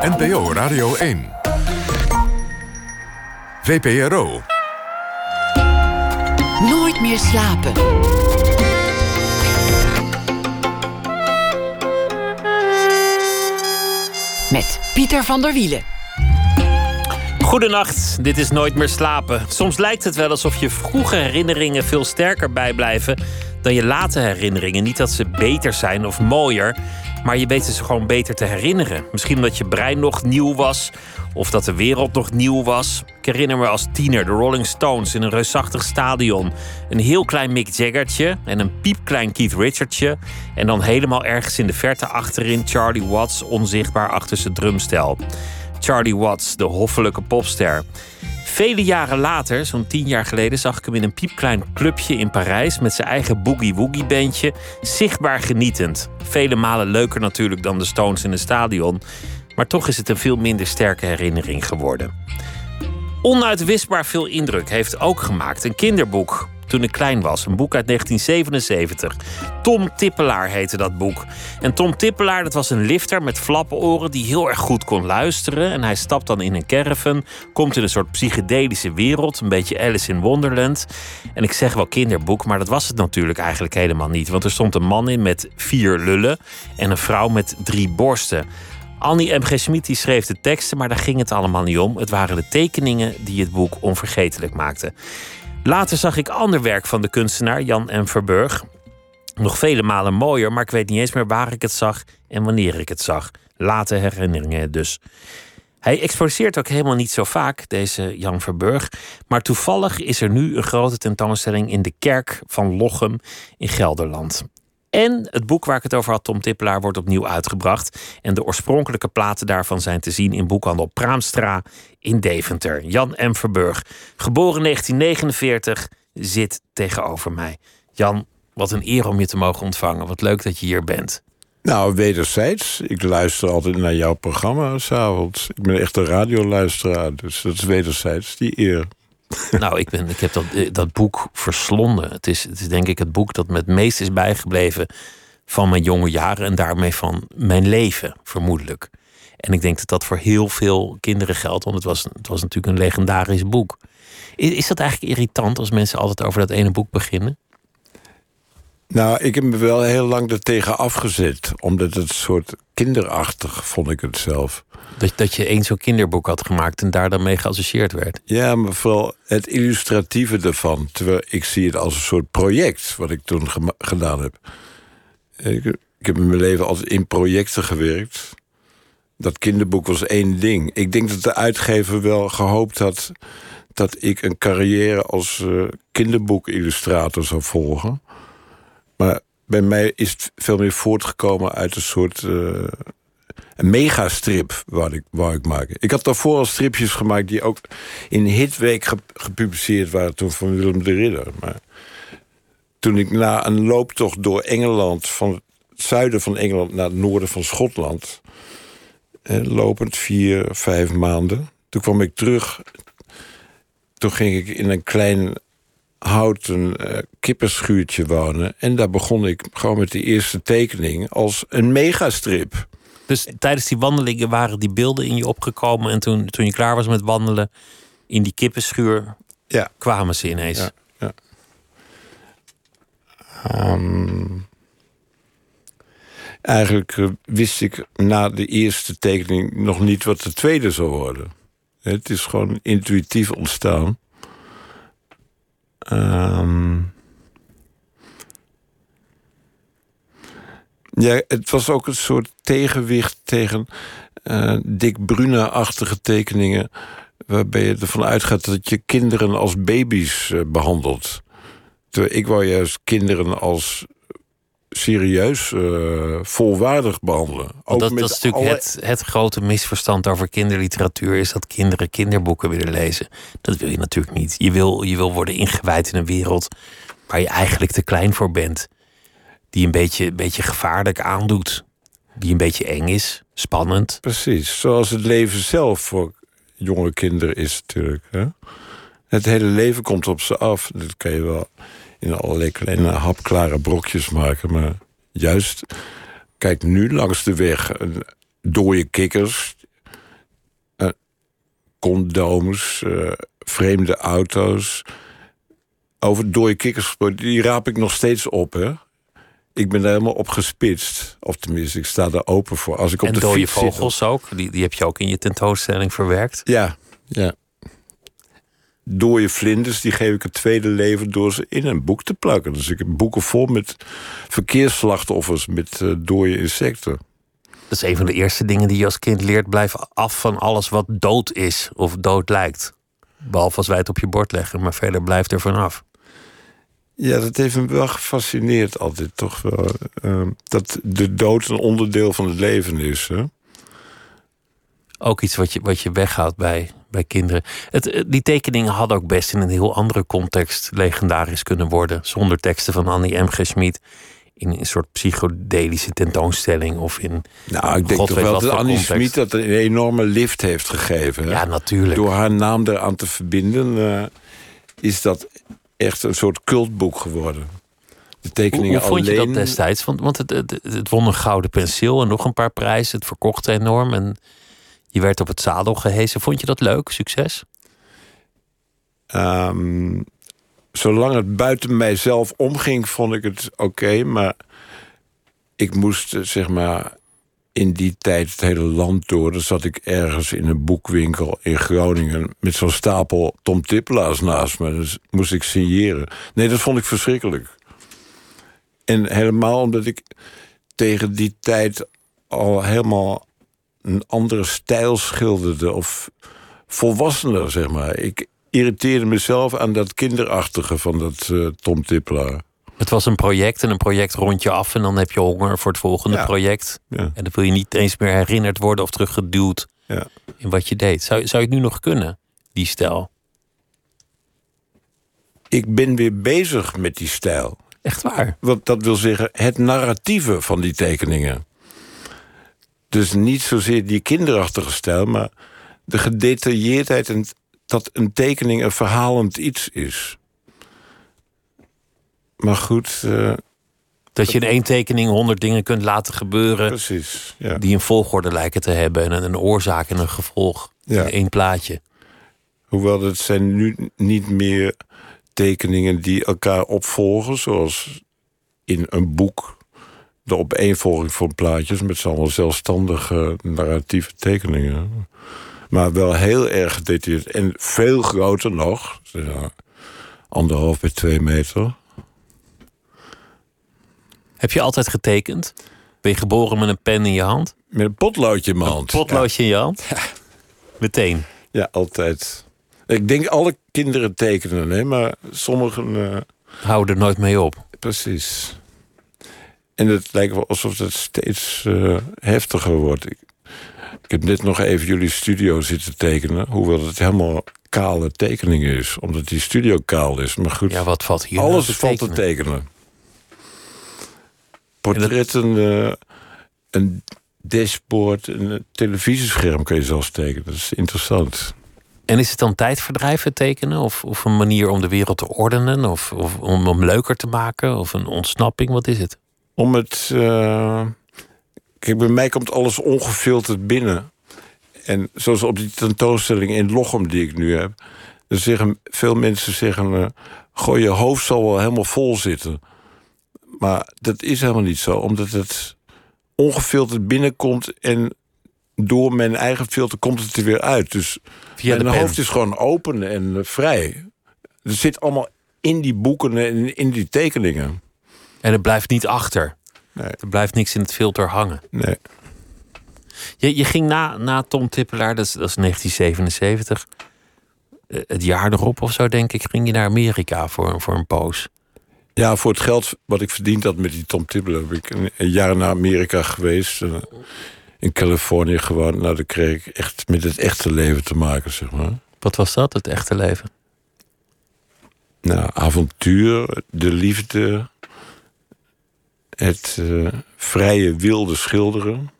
NPO Radio 1. VPRO. Nooit meer slapen. Met Pieter van der Wielen. Goedenacht, dit is Nooit meer slapen. Soms lijkt het wel alsof je vroege herinneringen veel sterker bijblijven dan je late herinneringen. Niet dat ze beter zijn of mooier, maar je weet ze gewoon beter te herinneren. Misschien omdat je brein nog nieuw was of dat de wereld nog nieuw was. Ik herinner me als tiener de Rolling Stones in een reusachtig stadion. Een heel klein Mick Jaggertje en een piepklein Keith Richardje. En dan helemaal ergens in de verte achterin Charlie Watts onzichtbaar achter zijn drumstel. Charlie Watts, de hoffelijke popster. Vele jaren later, zo'n tien jaar geleden, zag ik hem in een piepklein clubje in Parijs met zijn eigen boogie-woogie bandje, zichtbaar genietend. Vele malen leuker natuurlijk dan de Stones in een stadion, maar toch is het een veel minder sterke herinnering geworden. Onuitwisbaar veel indruk heeft ook gemaakt een kinderboek toen ik klein was. Een boek uit 1977. Tom Tippelaar heette dat boek. En Tom Tippelaar, dat was een lifter met flappenoren die heel erg goed kon luisteren. En hij stapt dan in een caravan, komt in een soort psychedelische wereld, een beetje Alice in Wonderland. En ik zeg wel kinderboek, maar dat was het natuurlijk eigenlijk helemaal niet. Want er stond een man in met vier lullen en een vrouw met drie borsten. Annie M. G. Schmid die schreef de teksten, maar daar ging het allemaal niet om. Het waren de tekeningen die het boek onvergetelijk maakten. Later zag ik ander werk van de kunstenaar Jan M. Verburg. Nog vele malen mooier, maar ik weet niet eens meer waar ik het zag en wanneer ik het zag. Late herinneringen dus. Hij exposeert ook helemaal niet zo vaak, deze Jan Verburg. Maar toevallig is er nu een grote tentoonstelling in de kerk van Lochem in Gelderland. En het boek waar ik het over had, Tom Tippelaar, wordt opnieuw uitgebracht. En de oorspronkelijke platen daarvan zijn te zien in boekhandel Praamstra in Deventer. Jan M. Verburg, geboren 1949, zit tegenover mij. Jan, wat een eer om je te mogen ontvangen. Wat leuk dat je hier bent. Nou, wederzijds. Ik luister altijd naar jouw programma s'avonds. Ik ben echt een radioluisteraar, dus dat is wederzijds die eer. Nou, ik, ben, ik heb dat, eh, dat boek verslonden. Het is, het is denk ik het boek dat me het meest is bijgebleven van mijn jonge jaren en daarmee van mijn leven, vermoedelijk. En ik denk dat dat voor heel veel kinderen geldt, want het was, het was natuurlijk een legendarisch boek. Is, is dat eigenlijk irritant als mensen altijd over dat ene boek beginnen? Nou, ik heb me wel heel lang ertegen afgezet. Omdat het soort kinderachtig vond ik het zelf. Dat, dat je één zo'n kinderboek had gemaakt en daar dan mee geassocieerd werd. Ja, maar vooral het illustratieve ervan. Terwijl ik zie het als een soort project wat ik toen gedaan heb. Ik, ik heb in mijn leven altijd in projecten gewerkt. Dat kinderboek was één ding. Ik denk dat de uitgever wel gehoopt had dat ik een carrière als uh, kinderboekillustrator zou volgen. Maar bij mij is het veel meer voortgekomen uit een soort uh, een megastrip waar ik, waar ik maak. Ik had daarvoor al stripjes gemaakt die ook in Hitweek gepubliceerd waren toen van Willem de Ridder. Maar toen ik na een looptocht door Engeland, van het zuiden van Engeland naar het noorden van Schotland, lopend vier, vijf maanden, toen kwam ik terug. Toen ging ik in een klein houten uh, kippenschuurtje wonen. En daar begon ik gewoon met de eerste tekening als een megastrip. Dus tijdens die wandelingen waren die beelden in je opgekomen. En toen, toen je klaar was met wandelen in die kippenschuur, ja. kwamen ze ineens. Ja, ja. Ehm, eigenlijk eh, wist ik na de eerste tekening nog niet wat de tweede zou worden. Het is gewoon intuïtief ontstaan. Um, ja, het was ook een soort tegenwicht tegen uh, Dick Bruna-achtige tekeningen. Waarbij je ervan uitgaat dat je kinderen als baby's uh, behandelt. Terwijl ik wou juist kinderen als serieus, uh, volwaardig behandelen. Ook dat, dat, is natuurlijk het, het grote misverstand over kinderliteratuur... is dat kinderen kinderboeken willen lezen. Dat wil je natuurlijk niet. Je wil, je wil worden ingewijd in een wereld... waar je eigenlijk te klein voor bent. Die een beetje, een beetje gevaarlijk aandoet. Die een beetje eng is, spannend. Precies, zoals het leven zelf voor jonge kinderen is natuurlijk. Hè? Het hele leven komt op ze af. Dat kan je wel in allerlei kleine hapklare brokjes maken. Maar juist, kijk nu langs de weg. Een, dode kikkers, uh, condooms, uh, vreemde auto's. Over dode kikkers gesproken, die raap ik nog steeds op, hè? Ik ben daar helemaal op gespitst. Of tenminste, ik sta daar open voor. Als ik op en de dode fiets zit- vogels ook, die, die heb je ook in je tentoonstelling verwerkt. Ja, ja. Dode vlinders, die geef ik het tweede leven door ze in een boek te plakken. Dus ik heb boeken vol met verkeersslachtoffers, met uh, dode insecten. Dat is een van de eerste dingen die je als kind leert. Blijf af van alles wat dood is of dood lijkt. Behalve als wij het op je bord leggen, maar verder blijft er vanaf. Ja, dat heeft me wel gefascineerd altijd, toch wel. Uh, dat de dood een onderdeel van het leven is. Hè? Ook iets wat je, wat je weghoudt bij, bij kinderen. Het, die tekeningen hadden ook best in een heel andere context legendarisch kunnen worden. Zonder teksten van Annie M. G. Schmid. In een soort psychodelische tentoonstelling of in. Nou, ik denk God toch wel dat Annie. Schmid dat een enorme lift heeft gegeven. Ja, natuurlijk. Door haar naam eraan te verbinden, uh, is dat echt een soort cultboek geworden. De Hoe, tekeningen hoe vond je alleen... dat destijds? Want, want het, het, het won een gouden penseel en nog een paar prijzen. Het verkocht enorm en je werd op het zadel gehezen. Vond je dat leuk? Succes? Um, zolang het buiten mijzelf omging, vond ik het oké. Maar ik moest, zeg maar, in die tijd het hele land door. Dan zat ik ergens in een boekwinkel in Groningen... met zo'n stapel Tom Tippelaars naast me. Dus moest ik signeren. Nee, dat vond ik verschrikkelijk. En helemaal omdat ik tegen die tijd al helemaal een andere stijl schilderde... of volwassener, zeg maar. Ik irriteerde mezelf aan dat kinderachtige van dat uh, Tom Tippelaar. Het was een project en een project rond je af... en dan heb je honger voor het volgende Ja. project. Ja. En dan wil je niet eens meer herinnerd worden of teruggeduwd Ja. in wat je deed. Zou, zou je het nu nog kunnen, die stijl? Ik ben weer bezig met die stijl. Echt waar? Want dat wil zeggen het narratieve van die tekeningen. Dus niet zozeer die kinderachtige stijl, maar de gedetailleerdheid en dat een tekening een verhalend iets is. Maar goed, uh, Dat je in één tekening honderd dingen kunt laten gebeuren... precies. Ja. die een volgorde lijken te hebben... en een oorzaak en een gevolg Ja. in één plaatje. Hoewel het zijn nu niet meer tekeningen die elkaar opvolgen, zoals in een boek de opeenvolging van plaatjes met z'n allen zelfstandige narratieve tekeningen. Maar wel heel erg gedetailleerd en veel groter nog. Ja, anderhalf bij twee meter. Heb je altijd getekend? Ben je geboren met een pen in je hand? Met een potloodje in mijn hand. Potloodje in je hand? Meteen. Ja, ja, altijd. Ik denk alle kinderen tekenen, hè, maar sommigen... Uh, Hou er nooit mee op. Precies. En het lijkt wel alsof het steeds uh, heftiger wordt. Ik, ik, heb net nog even jullie studio zitten tekenen. Hoewel het helemaal kale tekening is. Omdat die studio kaal is. Maar goed, Ja, wat valt hier alles nou te valt te tekenen? tekenen. Portretten, uh, een dashboard, een televisiescherm kun je zelfs tekenen. Dat is interessant. En is het dan tijdverdrijf het tekenen? Of, of een manier om de wereld te ordenen? Of, of om hem leuker te maken? Of een ontsnapping? Wat is het? Om het... Uh, kijk, bij mij komt alles ongefilterd binnen. En zoals op die tentoonstelling in Lochem die ik nu heb... Dan zeggen veel mensen zeggen... Uh, goh, je hoofd zal wel helemaal vol zitten. Maar dat is helemaal niet zo. Omdat het ongefilterd binnenkomt... en door mijn eigen filter komt het er weer uit. Dus Via mijn hoofd is gewoon open en uh, vrij. Er zit allemaal in die boeken en in die tekeningen. En het blijft niet achter. Nee. Er blijft niks in het filter hangen. Nee. Je, je ging na, na Tom Tippelaar, dat is, dat is 1977. eh, Het jaar erop of zo, denk ik, ging je naar Amerika voor, voor een poos. Ja, voor het geld wat ik verdiend had met die Tom Tippler... heb ik een, een jaar naar Amerika geweest. Uh, in Californië gewoond. Nou, dan kreeg ik echt met het echte leven te maken, zeg maar. Wat was dat, het echte leven? Nou, avontuur, de liefde... het uh, vrije, wilde schilderen.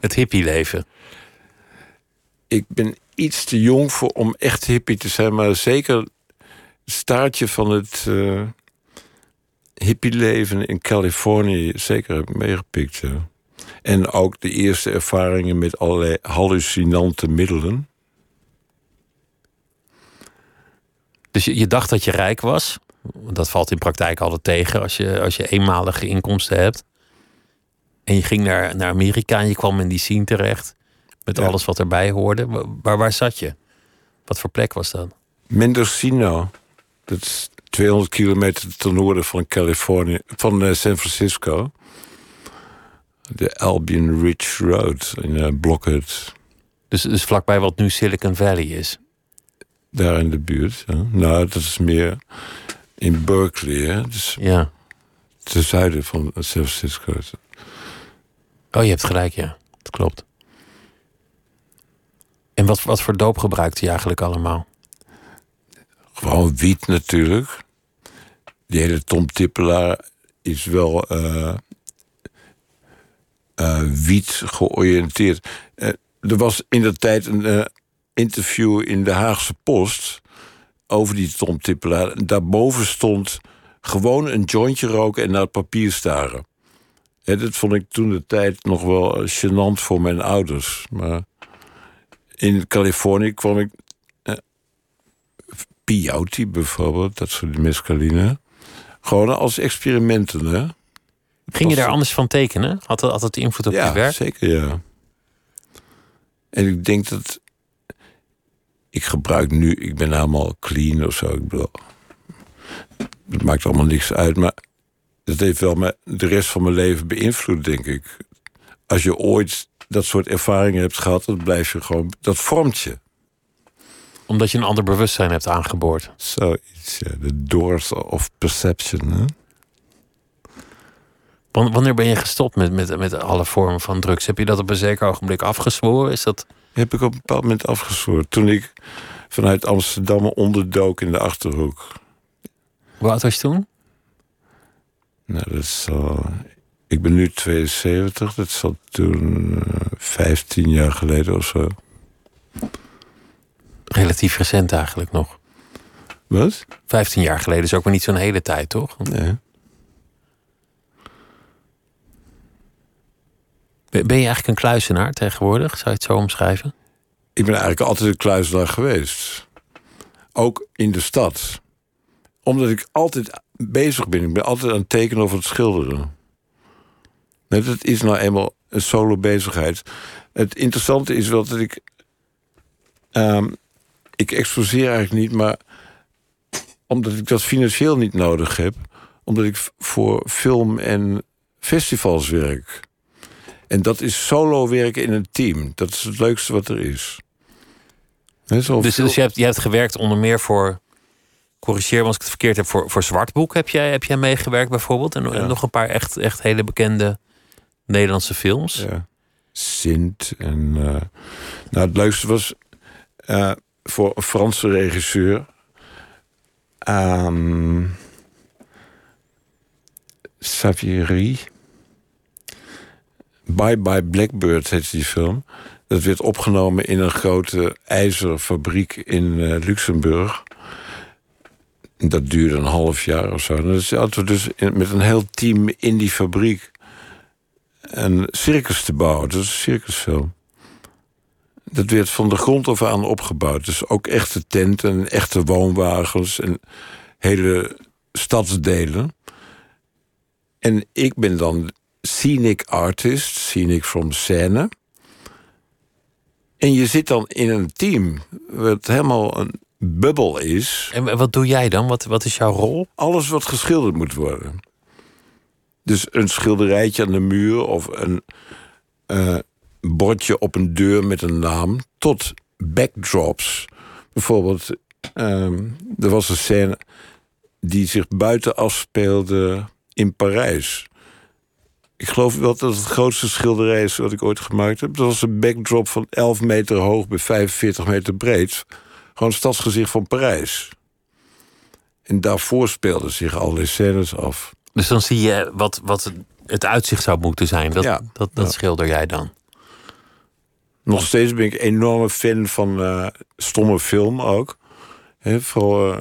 Het hippie-leven. Ik ben iets te jong voor om echt hippie te zijn... maar zeker het staartje van het uh, hippie-leven in Californië... zeker heb ik meegepikt, ja. En ook de eerste ervaringen met allerlei hallucinante middelen. Dus je, je dacht dat je rijk was. Dat valt in praktijk altijd tegen als je, als je eenmalige inkomsten hebt. En je ging naar, naar Amerika en je kwam in die scene terecht. Met Ja. alles wat erbij hoorde. Wa- Waar, waar zat je? Wat voor plek was dat? Mendocino. Dat is 200 kilometer ten noorden van Californië, van eh, San Francisco. De Albion Ridge Road in uh, Blockhead, Dus, dus vlakbij wat nu Silicon Valley is. daar in de buurt. ja. Nou, dat is meer in Berkeley, hè? Dus Ja. ten zuiden van San Francisco. Oh, je hebt gelijk, ja. Dat klopt. En wat, wat voor doop gebruikte je eigenlijk allemaal? Gewoon wiet natuurlijk. Die hele Tom Tippelaar is wel eh eh, wiet georiënteerd. Eh, er was in de tijd een interview in de Haagse Post over die Tom Tippelaar. En daarboven stond gewoon een jointje roken en naar het papier staren. Hè, dat vond ik toen de tijd nog wel eh, gênant voor mijn ouders. Maar in Californië kwam ik peyote bijvoorbeeld, dat soort mescaline. Gewoon als experimenten, hè? Ging je daar anders van tekenen? Had had het invloed op je ja, werk? zeker, ja. En ik denk dat... Ik gebruik nu... Ik ben helemaal clean of zo. Ik bedoel... Het maakt allemaal niks uit, maar... Dat heeft wel me, de rest van mijn leven beïnvloed, denk ik. Als je ooit dat soort ervaringen hebt gehad... dan blijf je gewoon... Dat vormt je. Omdat je een ander bewustzijn hebt aangeboord. Zoiets, ja. De doors of perception, hè? Wan- Wanneer ben je gestopt met, met, met alle vormen van drugs? Heb je dat op een zeker ogenblik afgezworen? Is dat... heb ik op een bepaald moment afgezworen. Toen ik vanuit Amsterdam onderdook in de Achterhoek. Hoe oud was je toen? Nou, dat is al... Ik ben nu 72, dat zal toen eh, 15 jaar geleden of zo. Relatief recent eigenlijk nog. Wat? 15 jaar geleden is ook maar niet zo'n hele tijd, toch? Nee. Ben je eigenlijk een kluizenaar tegenwoordig? Zou je het zo omschrijven? Ik ben eigenlijk altijd een kluizenaar geweest. Ook in de stad. Omdat ik altijd bezig ben. Ik ben altijd aan het tekenen of het schilderen. Nee, dat is nou eenmaal een solo bezigheid. Het interessante is wel dat ik... ehm, ik exposeer eigenlijk niet, maar... omdat ik dat financieel niet nodig heb... omdat ik voor film en festivals werk. En dat is solo werken in een team. Dat is het leukste wat er is. Dus, dus je, hebt, je hebt gewerkt onder meer voor... Corrigeer me als ik het verkeerd heb. Voor, voor Zwartboek heb jij, heb jij meegewerkt bijvoorbeeld. En, nog een paar echt, echt hele bekende Nederlandse films. Ja. Sint. En, eh, nou, het leukste was eh, voor een Franse regisseur. ehm Saviery. Bye Bye Blackbird heet die film. Dat werd opgenomen in een grote ijzerfabriek in eh, Luxemburg. Dat duurde een half jaar of zo. En dan zaten we dus met een heel team in die fabriek een circus te bouwen. Dat is een circusfilm. Dat werd van de grond af aan opgebouwd. Dus ook echte tenten, echte woonwagens en hele stadsdelen. En ik ben dan scenic artist, scenic from scène. En je zit dan in een team wat helemaal een bubbel is. En wat doe jij dan? Wat, wat is jouw rol? Alles wat geschilderd moet worden. Dus een schilderijtje aan de muur of een eh, bordje op een deur met een naam. Tot backdrops. Bijvoorbeeld, ehm, er was een scène die zich buiten afspeelde in Parijs. Ik geloof wel dat het grootste schilderij is wat ik ooit gemaakt heb. Dat was een backdrop van 11 meter hoog bij 45 meter breed. Gewoon het stadsgezicht van Parijs. En daarvoor speelden zich allerlei scènes af. Dus dan zie je wat, wat het uitzicht zou moeten zijn. Dat, Ja. dat, dat Ja. schilder jij dan. Nog steeds ben ik een enorme fan van eh, stomme film ook. Hè, voor, eh,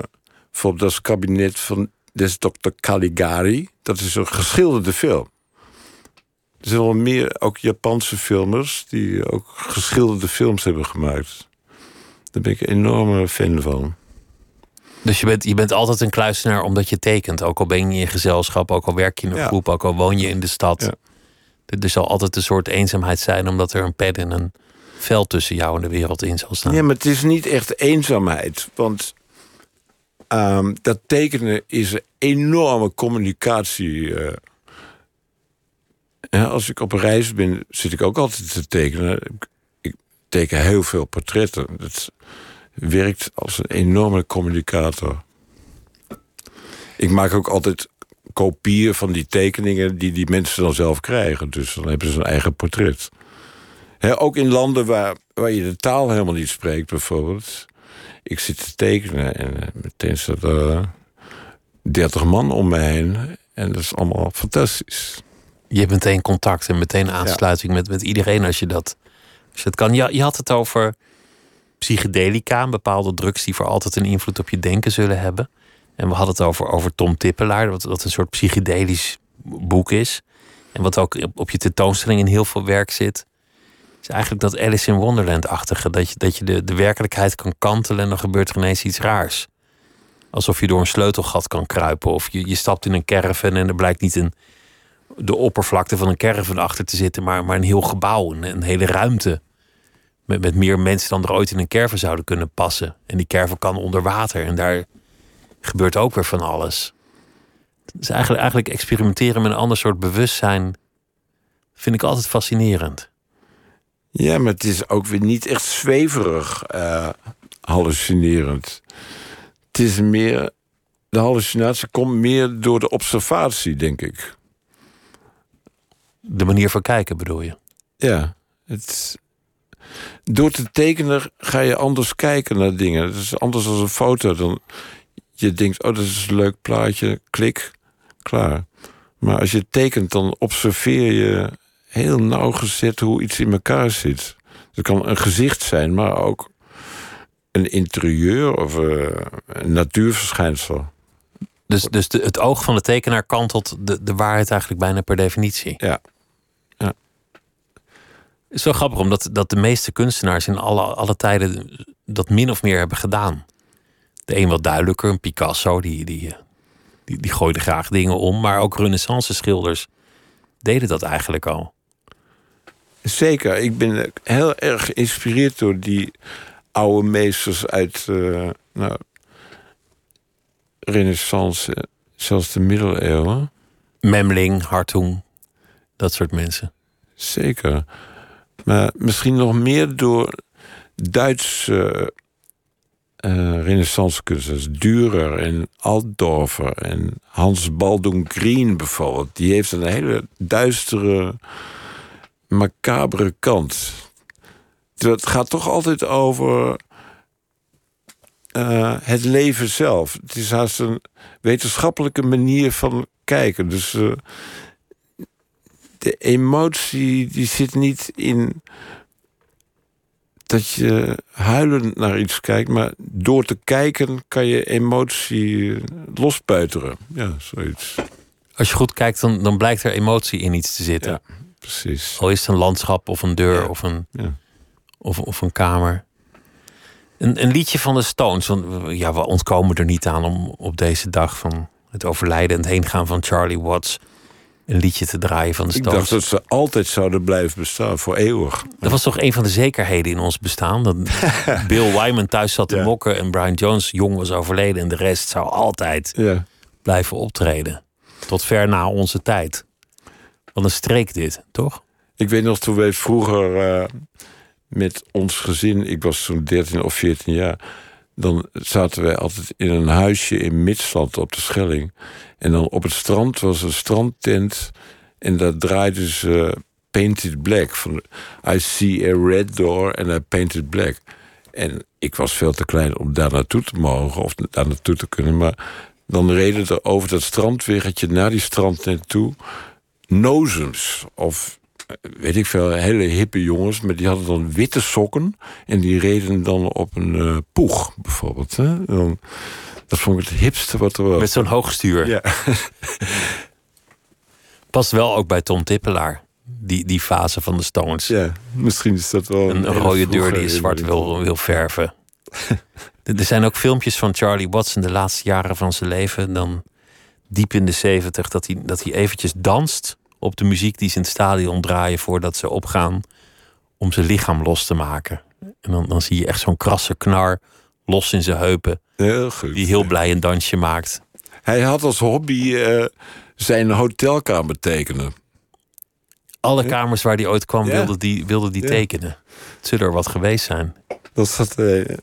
voor dat kabinet van des Dr. Caligari. Dat is een geschilderde film. Er zijn wel meer, ook Japanse filmers... die ook geschilderde films hebben gemaakt. Daar ben ik een enorme fan van. Dus je bent, je bent altijd een kluisenaar omdat je tekent. Ook al ben je in gezelschap, ook al werk je in een Ja. groep, ook al woon je in de stad. Ja. Er, zal altijd een soort eenzaamheid zijn, omdat er een pen en een vel tussen jou en de wereld in zal staan. Ja, maar het is niet echt eenzaamheid. Want ehm, dat tekenen is een enorme communicatie. eh. Als ik op reis ben, zit ik ook altijd te tekenen. Ik, teken heel veel portretten. Dat werkt als een enorme communicator. Ik maak ook altijd kopieën van die tekeningen... die die mensen dan zelf krijgen. Dus dan hebben ze een eigen portret. Ook in landen waar, waar je de taal helemaal niet spreekt, bijvoorbeeld. Ik zit te tekenen en eh, meteen staat er 30 man om me heen. En dat is allemaal fantastisch. Je hebt meteen contact en meteen aansluiting met, met iedereen als je dat, als je dat kan. Je, je had het over psychedelica, bepaalde drugs die voor altijd een invloed op je denken zullen hebben. En we hadden het over, over Tom Tippelaar, wat, wat een soort psychedelisch boek is. En wat ook op, op je tentoonstelling in heel veel werk zit. Is eigenlijk dat Alice in Wonderland-achtige. Dat je, dat je de, de werkelijkheid kan kantelen en dan gebeurt er ineens iets raars. Alsof je door een sleutelgat kan kruipen. Of je, je stapt in een caravan en er blijkt niet een, de oppervlakte van een caravan achter te zitten, maar, maar een heel gebouw, een, hele ruimte. Met, met meer mensen dan er ooit in een caravan zouden kunnen passen. En die caravan kan onder water en daar gebeurt ook weer van alles. Dus eigenlijk, eigenlijk experimenteren met een ander soort bewustzijn vind ik altijd fascinerend. Ja, maar het is ook weer niet echt zweverig eh, hallucinerend. Het is meer... De hallucinatie komt meer door de observatie, denk ik. De manier van kijken bedoel je? Ja, het, door te tekenen ga je anders kijken naar dingen. Het is anders dan een foto. Dan, je denkt, oh, dat is een leuk plaatje, klik, klaar. Maar als je tekent, dan observeer je heel nauwgezet hoe iets in elkaar zit. Het kan een gezicht zijn, maar ook een interieur of eh, een natuurverschijnsel. Dus, dus de, het oog van de tekenaar kantelt de, de waarheid eigenlijk bijna per definitie. Ja. Ja. Het is wel grappig, omdat dat de meeste kunstenaars in alle, alle tijden dat min of meer hebben gedaan. De een wat duidelijker, een Picasso, die, die, die, die gooide graag dingen om. Maar ook renaissance schilders deden dat eigenlijk al. Zeker, ik ben heel erg geïnspireerd door die oude meesters uit uh, nou, Renaissance, zelfs de middeleeuwen. Memling, Hartung, dat soort mensen. Zeker. Maar misschien nog meer door Duitse uh, renaissance-kunstenaars. Dürer en Altdorfer en Hans Baldung Green bijvoorbeeld. Die heeft een hele duistere, macabere kant. Het gaat toch altijd over uh, het leven zelf. Het is haast een wetenschappelijke manier van kijken. Dus uh, de emotie die zit niet in dat je huilend naar iets kijkt, maar door te kijken kan je emotie losbuiteren. Ja, zoiets. Als je goed kijkt, dan, dan blijkt er emotie in iets te zitten. Ja, precies. Al is het een landschap of een deur Ja. of, een, Ja. of, of een kamer. Een, een liedje van de Stones. Ja, we ontkomen er niet aan om op deze dag van het overlijden en het heengaan van Charlie Watts liedje te draaien van de Ik Stones. dacht dat ze altijd zouden blijven bestaan, voor eeuwig. Dat was toch een van de zekerheden in ons bestaan. Dat Bill Wyman thuis zat te Ja. mokken en Brian Jones jong was overleden. En de rest zou altijd Ja. blijven optreden. Tot ver na onze tijd. Wat een streek dit, toch? Ik weet nog toen wij vroeger eh, met ons gezin, ik was toen 13 of 14 jaar, dan zaten wij altijd in een huisje in Midsland op de Schelling. En dan op het strand was een strandtent en daar draaiden ze Painted Black. Van I see a red door and I painted black. En ik was veel te klein om daar naartoe te mogen of daar naartoe te kunnen. Maar dan reden er over dat strandweggetje naar die strandtent toe nozems of weet ik veel, hele hippe jongens, maar die hadden dan witte sokken en die reden dan op een eh, poeg bijvoorbeeld. Hè? Dan, dat vond ik het hipste wat er was. Met zo'n hoogstuur. Ja. Past wel ook bij Tom Tippelaar. die, die fase van de Stones. Ja, misschien is dat wel een, rode deur die je zwart wil, wil verven. er er zijn ook filmpjes van Charlie Watts in de laatste jaren van zijn leven. Dan diep in de zeventig. Dat hij, dat hij eventjes danst op de muziek die ze in het stadion draaien voordat ze opgaan. Om zijn lichaam los te maken. En dan, dan zie je echt zo'n krasse knar los in zijn heupen. Heel goed. Die heel blij een dansje maakt. Hij had als hobby eh, zijn hotelkamer tekenen. Alle kamers waar hij ooit kwam Ja. wilde die, wilde die Ja. tekenen. Het zullen er wat geweest zijn. Dat zat eh,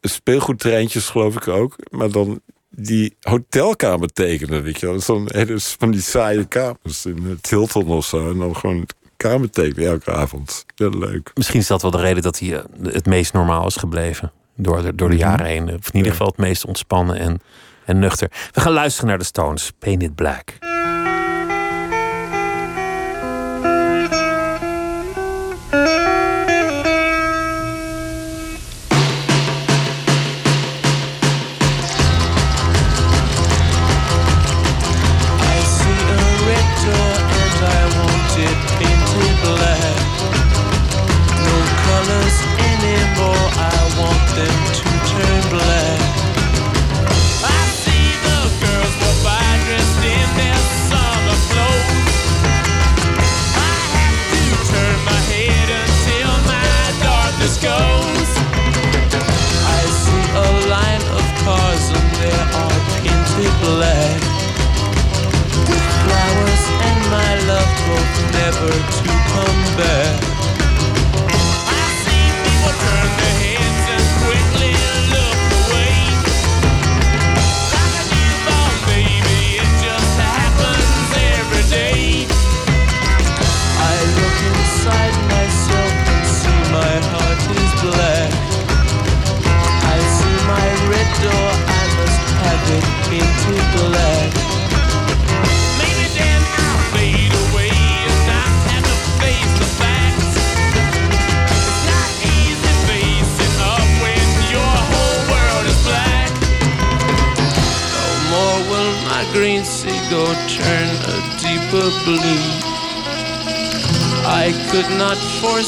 speelgoedtreintjes geloof ik ook. Maar dan die hotelkamer tekenen, weet je wel. Zo'n van die saaie kamers in het Hilton of zo. En dan gewoon kamer tekenen elke avond. Heel leuk. Misschien is dat wel de reden dat hij eh, het meest normaal is gebleven. Door de, door de jaren heen. Of in ieder Ja. geval het meest ontspannen en, en nuchter. We gaan luisteren naar de Stones. Painted Black. To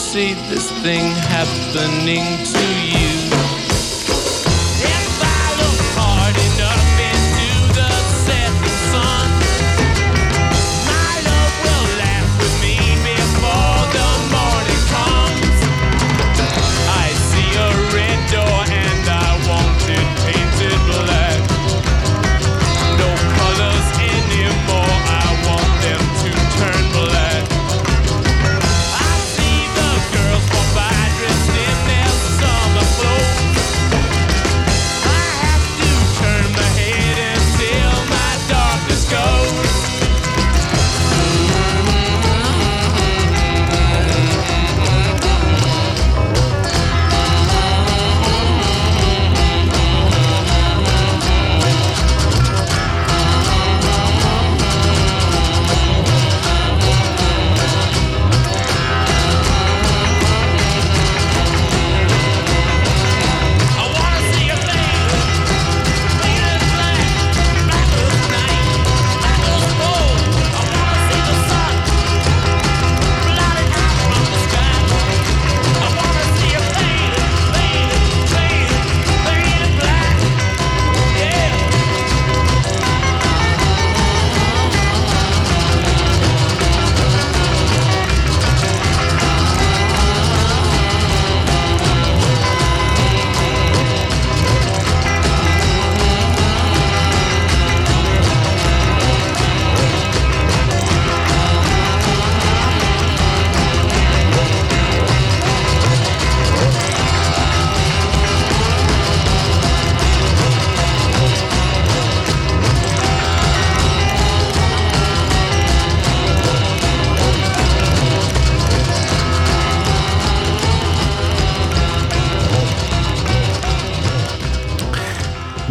foresee this thing happening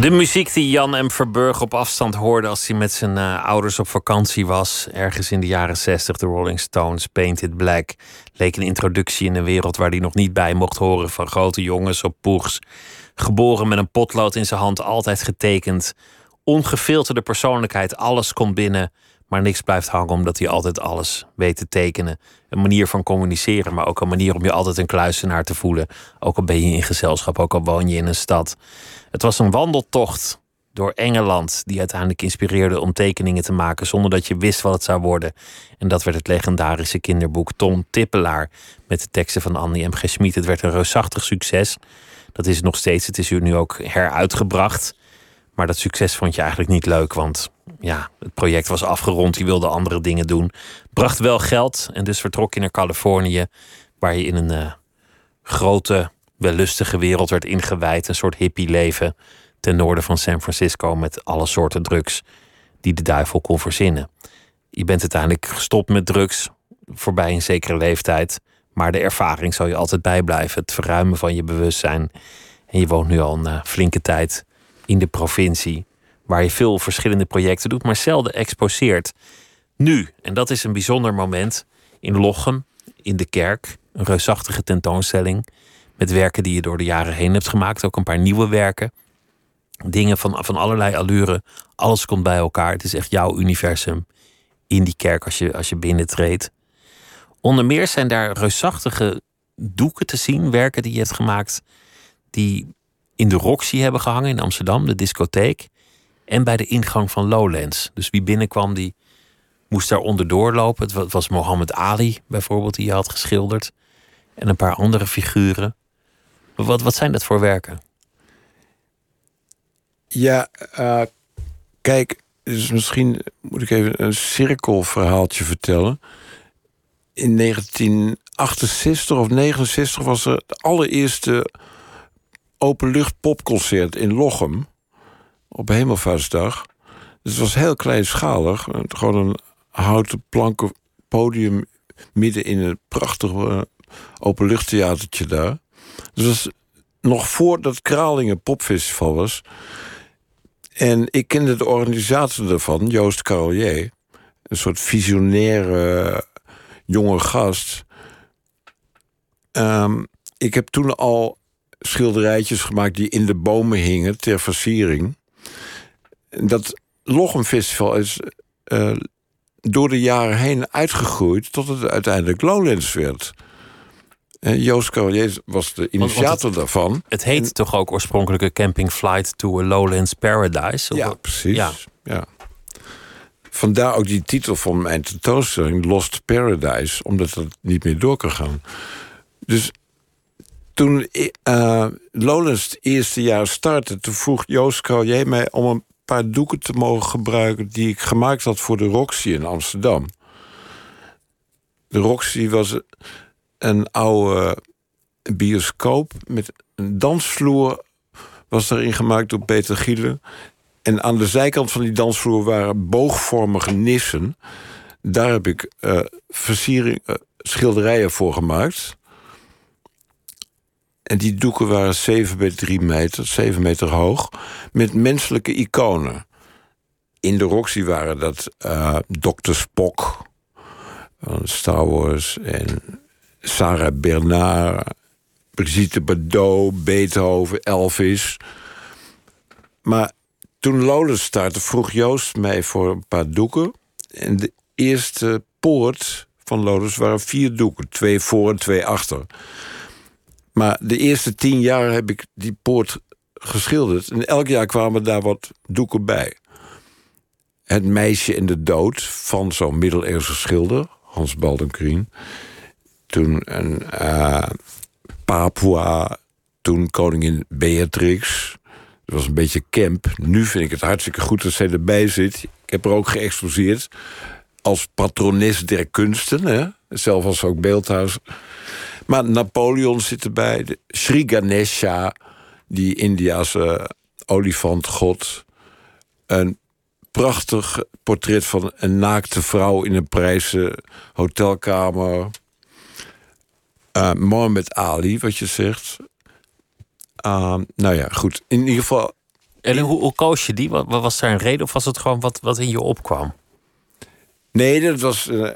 De muziek die Jan M. Verburg op afstand hoorde als hij met zijn eh, ouders op vakantie was. Ergens in de jaren 60, de Rolling Stones, Painted Black. Leek een introductie in een wereld waar hij nog niet bij mocht horen van grote jongens op poegs. Geboren met een potlood in zijn hand, altijd getekend. Ongefilterde persoonlijkheid, alles komt binnen. Maar niks blijft hangen omdat hij altijd alles weet te tekenen. Een manier van communiceren, maar ook een manier om je altijd een kluisenaar te voelen. Ook al ben je in gezelschap, ook al woon je in een stad. Het was een wandeltocht door Engeland die uiteindelijk inspireerde om tekeningen te maken zonder dat je wist wat het zou worden. En dat werd het legendarische kinderboek Tom Tippelaar met de teksten van Annie M. G. Schmid. Het werd een reusachtig succes. Dat is nog steeds. Het is nu ook heruitgebracht. Maar dat succes vond je eigenlijk niet leuk, want ja, het project was afgerond. Je wilde andere dingen doen. Bracht wel geld en dus vertrok je naar Californië, waar je in een uh, grote, wellustige wereld werd ingewijd. Een soort hippie leven ten noorden van San Francisco met alle soorten drugs die de duivel kon verzinnen. Je bent uiteindelijk gestopt met drugs voorbij een zekere leeftijd, maar de ervaring zal je altijd bijblijven. Het verruimen van je bewustzijn. En je woont nu al een uh, flinke tijd in de provincie, waar je veel verschillende projecten doet, maar zelden exposeert. Nu, en dat is een bijzonder moment, in Lochem, in de kerk, een reusachtige tentoonstelling met werken die je door de jaren heen hebt gemaakt, ook een paar nieuwe werken. Dingen van, van allerlei allure, alles komt bij elkaar. Het is echt jouw universum in die kerk als je, als je binnentreedt. Onder meer zijn daar reusachtige doeken te zien, werken die je hebt gemaakt, die in de Roxy hebben gehangen in Amsterdam, de discotheek. En bij de ingang van Lowlands. Dus wie binnenkwam, die moest daar onderdoor lopen. Het was Mohammed Ali bijvoorbeeld, die je had geschilderd. En een paar andere figuren. Wat, wat zijn dat voor werken? Ja, uh, kijk, dus misschien moet ik even een cirkelverhaaltje vertellen. In 1968 of 69 was er de allereerste openlucht popconcert in Lochem. Op Hemelvaartsdag. Dus het was heel kleinschalig. Gewoon een houten planken podium midden in een prachtig uh, openluchttheatertje daar. Dus nog voordat Kralingen Popfestival was. En ik kende de organisator ervan, Joost Carolier. Een soort visionaire jonge gast. Um, ik heb toen al schilderijtjes gemaakt die in de bomen hingen ter versiering. Dat Lochem Festival is uh, door de jaren heen uitgegroeid tot het uiteindelijk Lowlands werd. Joost Carolier was de initiator het, daarvan. Het heet en, toch ook oorspronkelijk een Camping Flight to a Lowlands Paradise? Ja, precies. Ja. ja. Vandaar ook die titel van mijn tentoonstelling, Lost Paradise, omdat het niet meer door kan gaan. Dus toen uh, Lowlands het eerste jaar startte, toen vroeg Joost Carolier mij om een paar doeken te mogen gebruiken die ik gemaakt had voor de Roxy in Amsterdam. De Roxy was een oude bioscoop met een dansvloer was erin gemaakt door Peter Gielen. En aan de zijkant van die dansvloer waren boogvormige nissen. Daar heb ik uh, versiering, uh, schilderijen voor gemaakt. En die doeken waren 7 bij 3 meter, 7 meter hoog, met menselijke iconen. In de Roxy waren dat uh, Dr. Spock van Star Wars en Sarah Bernard, Brigitte Bardot, Beethoven, Elvis. Maar toen Lola startte, vroeg Joost mij voor een paar doeken. En de eerste poort van Lodus waren vier doeken. Twee voor en twee achter. Maar de eerste tien jaar heb ik die poort geschilderd. En elk jaar kwamen daar wat doeken bij. Het meisje in de dood van zo'n middeleeuwse schilder, Hans Baldenkrien. Toen een uh, Papua, toen koningin Beatrix. Dat was een beetje camp. Nu vind ik het hartstikke goed dat zij erbij zit. Ik heb er ook geëxposeerd. Als patrones der kunsten. Hè? Zelf als ook beeldhuis. Maar Napoleon zit erbij. De Sri Ganesha, die Indiase olifantgod. Een prachtig portret van een naakte vrouw in een prijzen hotelkamer. Uh, Mohammed Ali, wat je zegt. Uh, nou ja, goed. In ieder geval. En hoe, hoe koos je die? Wat, was daar een reden of was het gewoon wat, wat in je opkwam? Nee, dat was uh,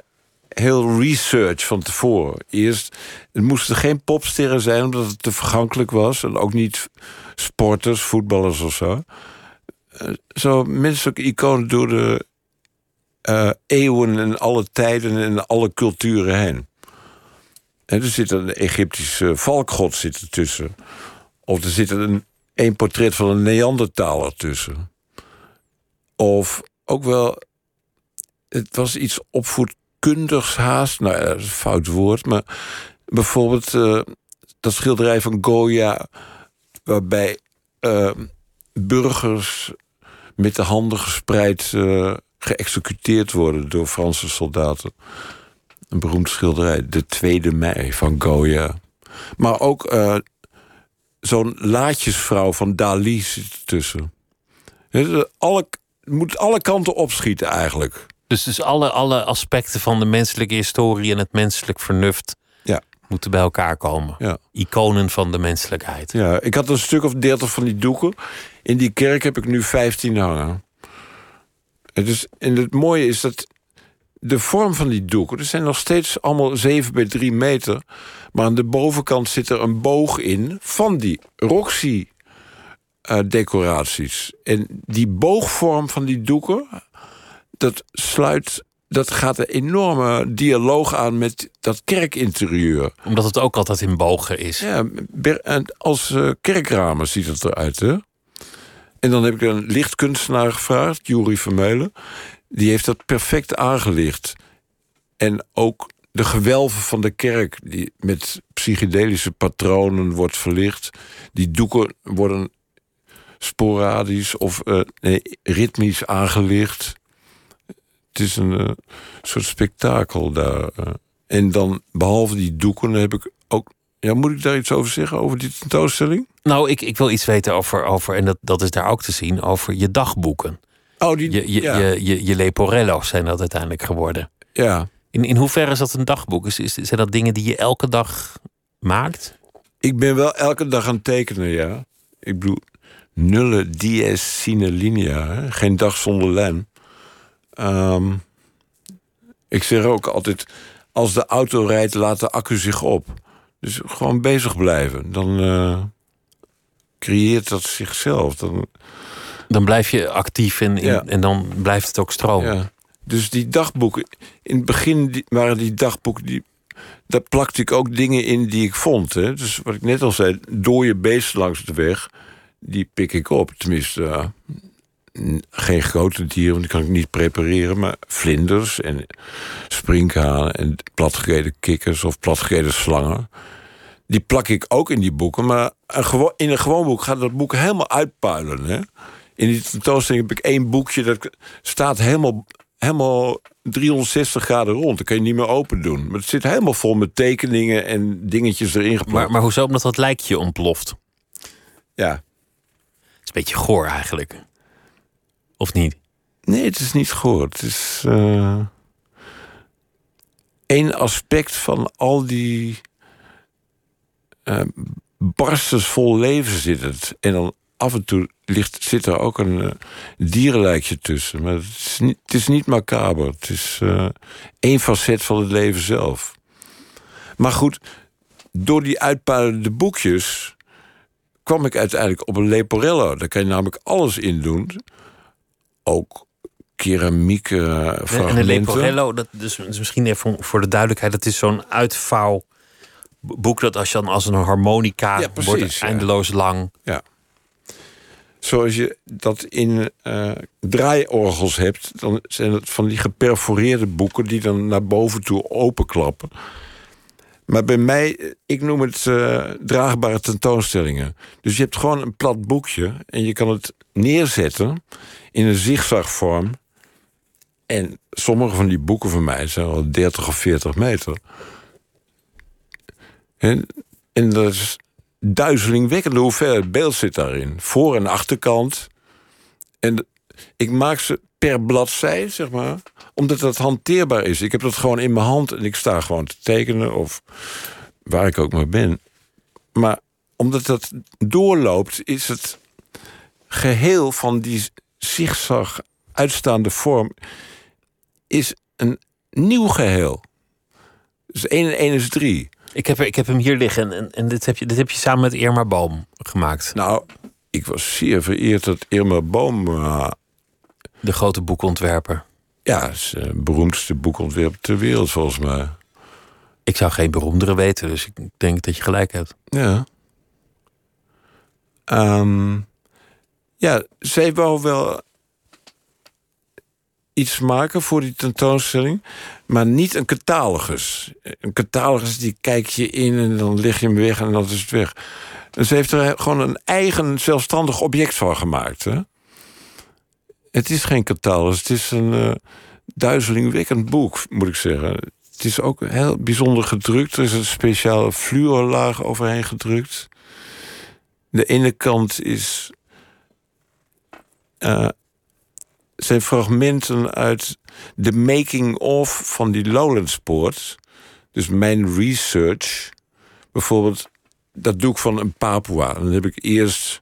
heel research van tevoren. Eerst, het moesten geen popsterren zijn omdat het te vergankelijk was. En ook niet sporters, voetballers of zo. Uh, zo menselijke iconen door de eh, eeuwen en alle tijden en alle culturen heen. Er zit een Egyptische valkgod zit ertussen. Of er zit een, een portret van een Neandertaler tussen. Of ook wel... Het was iets opvoedkundigs haast. Nou dat is een fout woord. Maar bijvoorbeeld eh, dat schilderij van Goya... waarbij eh, burgers met de handen gespreid... eh, geëxecuteerd worden door Franse soldaten. Een beroemd schilderij, De Tweede Mei van Goya. Maar ook eh, zo'n laatjesvrouw van Dali zit ertussen. Het alle, moet alle kanten opschieten eigenlijk. Dus, dus alle, alle aspecten van de menselijke historie en het menselijk vernuft Ja. moeten bij elkaar komen. Ja. Iconen van de menselijkheid. Ja, ik had een stuk of dertig van die doeken. In die kerk heb ik nu 15 hangen. Het is, en het mooie is dat de vorm van die doeken... er zijn nog steeds allemaal 7 bij 3 meter... maar aan de bovenkant zit er een boog in van die Roxy-decoraties. en die boogvorm van die doeken... dat sluit... Dat gaat een enorme dialoog aan met dat kerkinterieur. Omdat het ook altijd in bogen is. Ja, en als eh, kerkramen ziet het eruit, hè? En dan heb ik een lichtkunstenaar gevraagd, Juri Vermeulen. Die heeft dat perfect aangelicht. En ook de gewelven van de kerk, die met psychedelische patronen wordt verlicht. Die doeken worden sporadisch of eh, nee, ritmisch aangelicht. Het is een eh, soort spektakel daar. eh. En dan, behalve die doeken, heb ik ook... Ja, moet ik daar iets over zeggen, over die tentoonstelling? Nou, ik, ik wil iets weten over, over en dat, dat is daar ook te zien, over je dagboeken. Oh, die, Je, je, ja, je, je, je leporello's zijn dat uiteindelijk geworden. ja. In, in hoeverre is dat een dagboek? Is, is, zijn dat dingen die je elke dag maakt? Ik ben wel elke dag aan het tekenen, ja. Ik bedoel, nulle dies sine linea. hè. Geen dag zonder lijn. Ehm, ik zeg ook altijd, als de auto rijdt, laat de accu zich op. Dus gewoon bezig blijven. Dan eh, creëert dat zichzelf. Dan, Dan blijf je actief en, Ja. en dan blijft het ook stromen. ja. Dus die dagboeken, in het begin waren die dagboeken... Die, daar plakte ik ook dingen in die ik vond. Hè. Dus wat ik net al zei, dode beesten langs de weg... die pik ik op. Tenminste, geen grote dieren, want die kan ik niet prepareren... maar vlinders en sprinkhanen en platgereden kikkers... of platgereden slangen. Die plak ik ook in die boeken. Maar een in een gewoon boek gaat dat boek helemaal uitpuilen. Hè? In die tentoonstelling heb ik één boekje... dat staat helemaal, helemaal 360 graden rond. Dat kan je niet meer open doen. Maar het zit helemaal vol met tekeningen en dingetjes erin geplakt. Maar, maar hoezo? Omdat dat lijkje ontploft. ja. Het is een beetje goor eigenlijk. Of niet? Nee, het is niet goor. Het is één aspect van al die eh barstens vol leven zit het. En dan af en toe ligt, zit er ook een eh, dierenlijkje tussen. Maar het is niet, het is niet macaber. Het is eh één facet van het leven zelf. Maar goed, door die uitpuilende boekjes kwam ik uiteindelijk op een Leporello. Daar kan je namelijk alles in doen. Ook keramiek eh, En een leporello, dat dus, dus misschien even voor- de duidelijkheid... dat is zo'n uitvouwboek dat als je dan als een harmonica... Ja, precies, wordt ja. eindeloos lang. Ja. Zoals je dat in eh, draaiorgels hebt, dan zijn het van die geperforeerde boeken die dan naar boven toe openklappen. Maar bij mij, eh, ik noem het eh, draagbare tentoonstellingen. Dus je hebt gewoon een plat boekje en je kan het neerzetten in een zigzagvorm. En sommige van die boeken van mij zijn al 30 of 40 meter. En, en dat is duizelingwekkende hoeveelheid beeld zit daarin. Voor- en achterkant. En ik maak ze per bladzij, zeg maar. Omdat dat hanteerbaar is. Ik heb dat gewoon in mijn hand en ik sta gewoon te tekenen. Of waar ik ook maar ben. Maar omdat dat doorloopt, is het geheel van die zigzag uitstaande vorm... is een nieuw geheel. Dus 1 en 1 is 3. Ik heb, ik heb hem hier liggen en, en, dit, heb je, dit heb je samen met Irma Boom gemaakt. Nou, ik was zeer vereerd dat Irma Boom... eh, De grote boekontwerper. Ja, is het beroemdste boekontwerp ter wereld volgens mij. Ik zou geen beroemdere weten, dus ik denk dat je gelijk hebt. Ja. Ehm, ja, zij wou wel iets maken voor die tentoonstelling, maar niet een catalogus. Een catalogus die kijk je in en dan leg je hem weg en dan is het weg. En ze heeft er gewoon een eigen zelfstandig object van gemaakt. Hè? Het is geen catalogus, het is een uh, duizelingwekkend boek, moet ik zeggen. Het is ook heel bijzonder gedrukt. Er is een speciale fluorlaag overheen gedrukt. De ene kant is. Uh, zijn fragmenten uit de making-of van die Lowlandspoort. Dus mijn research. Bijvoorbeeld, dat doe ik van een Papua. Dan heb ik eerst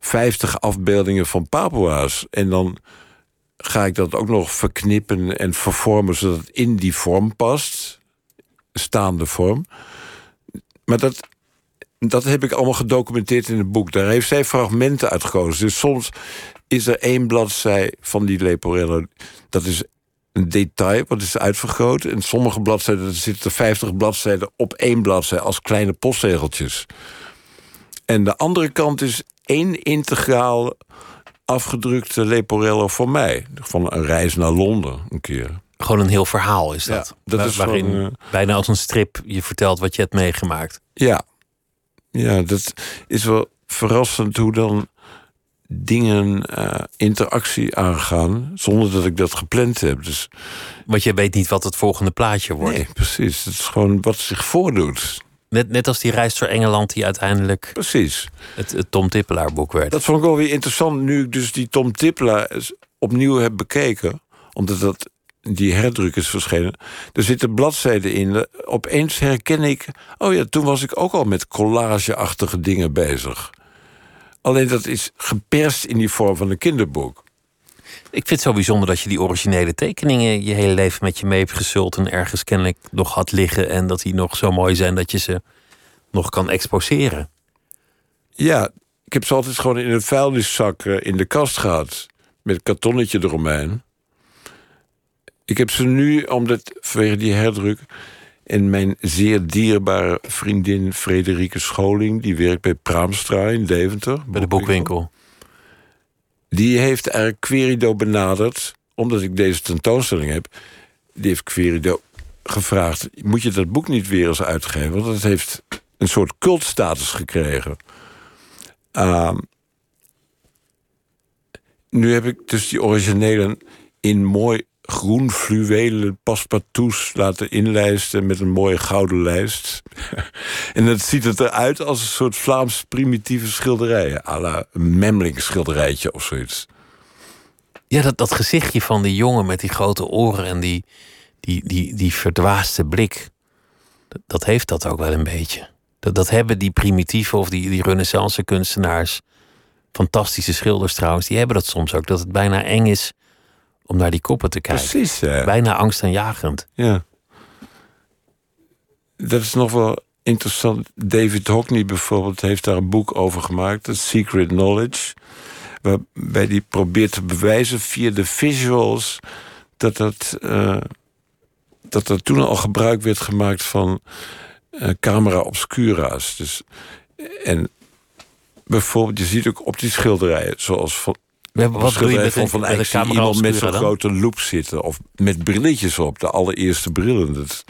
50 afbeeldingen van Papua's. En dan ga ik dat ook nog verknippen en vervormen zodat het in die vorm past. Staande vorm. Maar dat, dat heb ik allemaal gedocumenteerd in het boek. Daar heeft zij fragmenten uitgekozen. Dus soms is er één bladzij van die Leporello. Dat is een detail, wat is uitvergroot. En sommige bladzijden er zitten 50 bladzijden op één bladzijde als kleine postzegeltjes. En de andere kant is één integraal afgedrukte Leporello voor mij. Van een reis naar Londen een keer. Gewoon een heel verhaal is dat. Ja, dat is waarin van, uh, bijna als een strip je vertelt wat je hebt meegemaakt. Ja. ja, dat is wel verrassend hoe dan dingen uh, interactie aangaan zonder dat ik dat gepland heb. Dus, Want je weet niet wat het volgende plaatje wordt. Nee, precies. Het is gewoon wat zich voordoet. Net, net als die reis door Engeland die uiteindelijk precies. Het, het Tom Tippelaar boek werd. Dat vond ik wel weer interessant nu ik dus die Tom Tippelaar opnieuw heb bekeken. Omdat dat, die herdruk is verschenen. Er zitten bladzijden in. Opeens herken ik... Oh ja, toen was ik ook al met collageachtige dingen bezig. Alleen dat is geperst in die vorm van een kinderboek. Ik vind het zo bijzonder dat je die originele tekeningen je hele leven met je mee hebt gesult en ergens kennelijk nog had liggen en dat die nog zo mooi zijn dat je ze nog kan exposeren. Ja, ik heb ze altijd gewoon in een vuilniszak in de kast gehad met een kartonnetje eromheen. Ik heb ze nu, omdat vanwege die herdruk, en mijn zeer dierbare vriendin Frederike Scholing, die werkt bij Praamstra in Deventer. Bij de boekwinkel. Die heeft eigenlijk Querido benaderd, omdat ik deze tentoonstelling heb. Die heeft Querido gevraagd: moet je dat boek niet weer eens uitgeven? Want het heeft een soort cultstatus gekregen. Uh, nu heb ik dus die originele in mooi groen fluwelen paspartouts laten inlijsten met een mooie gouden lijst. en dat ziet het eruit als een soort Vlaams primitieve schilderij. à la Memling schilderijtje of zoiets. Ja, dat, dat gezichtje van die jongen met die grote oren en die, die, die, die verdwaaste blik. Dat, dat heeft dat ook wel een beetje. Dat, dat hebben die primitieve of die, die renaissance kunstenaars... fantastische schilders trouwens, die hebben dat soms ook. Dat het bijna eng is om naar die koppen te kijken. Precies. Ja. Bijna angstaanjagend. Ja. Dat is nog wel interessant. David Hockney bijvoorbeeld heeft daar een boek over gemaakt, The Secret Knowledge. Waarbij die probeert te bewijzen via de visuals dat dat, uh, dat er toen al gebruik werd gemaakt van uh, camera obscura's. Dus, en bijvoorbeeld, je ziet ook op die schilderijen, zoals van, wat doe je met van, van de camera iemand met zo'n grote loop zitten. Of met brilletjes op, de allereerste brillen. Dat,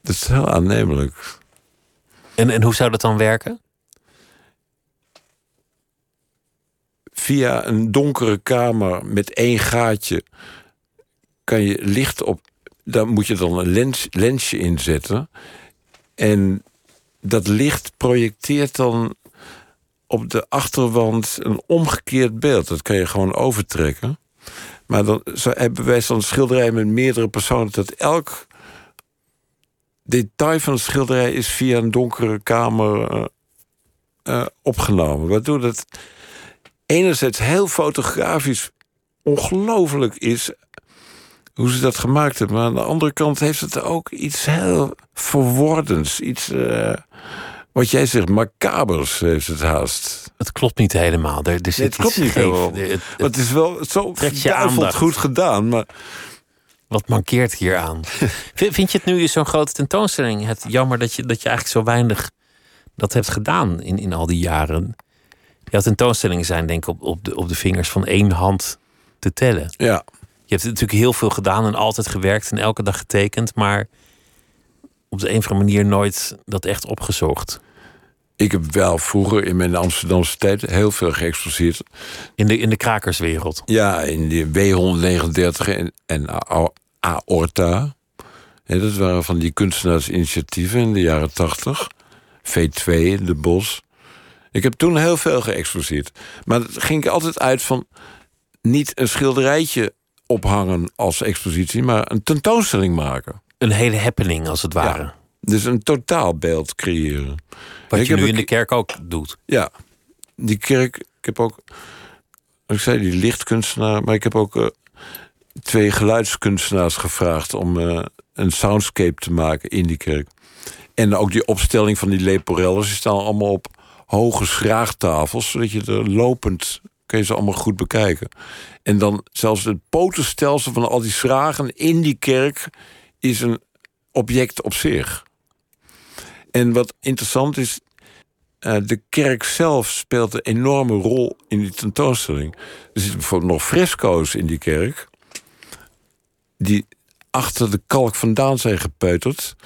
dat is heel aannemelijk. En, en hoe zou dat dan werken? Via een donkere kamer met één gaatje kan je licht op. Daar moet je dan een lens, lensje inzetten. En dat licht projecteert dan op de achterwand een omgekeerd beeld. Dat kan je gewoon overtrekken. Maar dan hebben wij zo'n schilderij met meerdere personen... dat elk detail van de schilderij is via een donkere kamer uh, uh, opgenomen. Waardoor dat enerzijds heel fotografisch ongelooflijk is... hoe ze dat gemaakt hebben. Maar aan de andere kant heeft het ook iets heel verwordends. Iets... Uh, wat jij zegt, macabers heeft het haast. Het klopt niet helemaal. Er, er zit Nee, het klopt niet helemaal. Het- het- is wel zo aandacht. goed gedaan. Maar Wat mankeert hier aan? Vind vind je het nu zo'n grote tentoonstelling? Het jammer dat je, dat je eigenlijk zo weinig dat hebt gedaan in, in al die jaren. Ja, tentoonstellingen zijn denk ik op, op, de, op de vingers van één hand te tellen. ja, Je hebt natuurlijk heel veel gedaan en altijd gewerkt en elke dag getekend, maar op de een of andere manier nooit dat echt opgezocht. ik heb wel vroeger in mijn Amsterdamse tijd heel veel geëxposeerd. In de, in de krakerswereld. Ja, in die W139 en, en Aorta. Dat waren van die kunstenaarsinitiatieven in de jaren 80. V2, De Bos. Ik heb toen heel veel geëxposeerd. Maar het ging ik altijd uit van niet een schilderijtje ophangen als expositie, maar een tentoonstelling maken. Een hele happening als het ware. Ja. Dus een totaalbeeld creëren. Wat Ik je nu in de ke- kerk ook doet. Ja, die kerk. Ik heb ook. Ik zei die lichtkunstenaar, maar ik heb ook eh, twee geluidskunstenaars gevraagd om eh, een soundscape te maken in die kerk. En ook die opstelling van die leporelles, die staan allemaal op hoge schraagtafels, zodat je er lopend kun je ze allemaal goed bekijken. En dan zelfs het potenstelsel van al die schragen in die kerk is een object op zich. En wat interessant is, eh, de kerk zelf speelt een enorme rol in die tentoonstelling. Er zitten bijvoorbeeld nog fresco's in die kerk. Die achter de kalk vandaan zijn gepeuterd.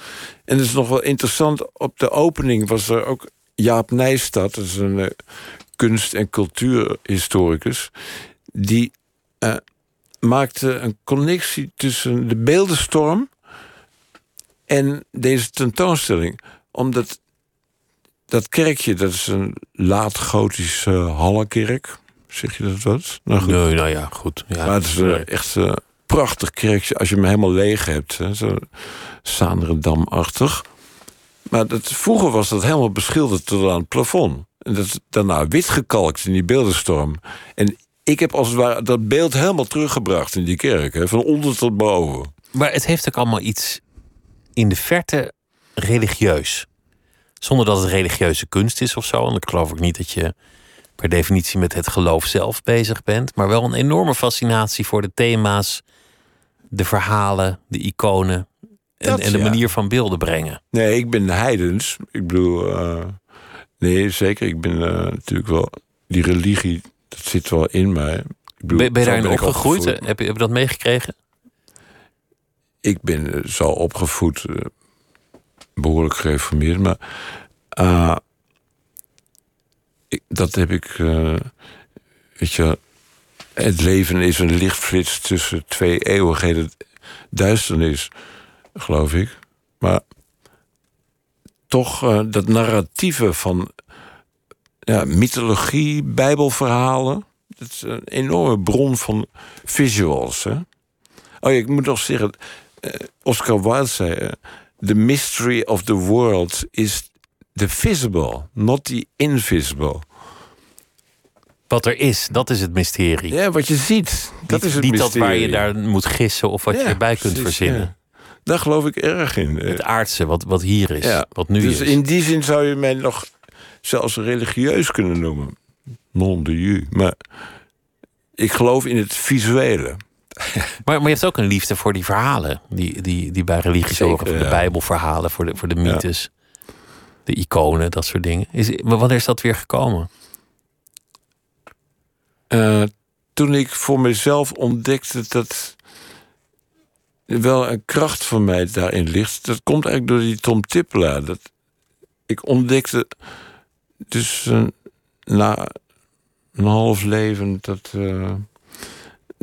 En het is nog wel interessant, op de opening was er ook Jaap Nijstad, dat is een eh, kunst- en cultuurhistoricus, die eh, maakte een connectie tussen de beeldenstorm en deze tentoonstelling. Omdat dat kerkje, dat is een laat-gotische hallenkerk. Zeg je dat wat? Nou goed. Nee, nou ja, goed. Ja, Maar het is eh, echt een prachtig kerkje als je hem helemaal leeg hebt. Hè, zo Zaanderdam-achtig. Maar dat, vroeger was dat helemaal beschilderd tot aan het plafond. En dat is daarna wit gekalkt in die beeldenstorm. En ik heb als het ware dat beeld helemaal teruggebracht in die kerk. Hè, van onder tot boven. Maar het heeft ook allemaal iets in de verte religieus. Zonder dat het religieuze kunst is of zo. Want ik geloof ook niet dat je per definitie met het geloof zelf bezig bent. Maar wel een enorme fascinatie voor de thema's, de verhalen, de iconen. En, Dat, en de ja. manier van beelden brengen. Nee, ik ben heidens. Ik bedoel, eh, nee, zeker. Ik ben eh, natuurlijk wel. Die religie, dat zit wel in mij. Ik bedoel, Ben, ben je daarin opgegroeid? Heb je, heb je dat meegekregen? Ik ben eh, zo opgevoed, eh, behoorlijk gereformeerd, maar eh, ik, dat heb ik. weet je, het leven is een lichtflits tussen twee eeuwigheden duisternis, geloof ik. Maar toch dat narratieve van ja, mythologie, bijbelverhalen. Dat is een enorme bron van visuals. Hè? Oh ik moet nog zeggen, Oscar Wilde zei... eh, the mystery of the world is the visible, not the invisible. Wat er is, dat is het mysterie. Ja, wat je ziet, dat niet is het niet dat mysterie. waar je daar moet gissen of wat je erbij kunt precies, verzinnen. ja. Daar geloof ik erg in. Eh, Het aardse, wat, wat hier is, Ja, wat nu dus is. in die zin zou je mij nog zelfs religieus kunnen noemen. Non de ju. Maar ik geloof in het visuele. Maar, maar je hebt ook een liefde voor die verhalen die, die, die bij religie Zeker, zorgen. Voor de. Bijbelverhalen, voor de, voor de mythes, de iconen, dat soort dingen. Is, maar wanneer is dat weer gekomen? Eh, toen ik voor mezelf ontdekte dat er wel een kracht van mij daarin ligt. Dat komt eigenlijk door die Tom Tippelaar. Dat ik ontdekte dus eh, na een half leven dat, eh,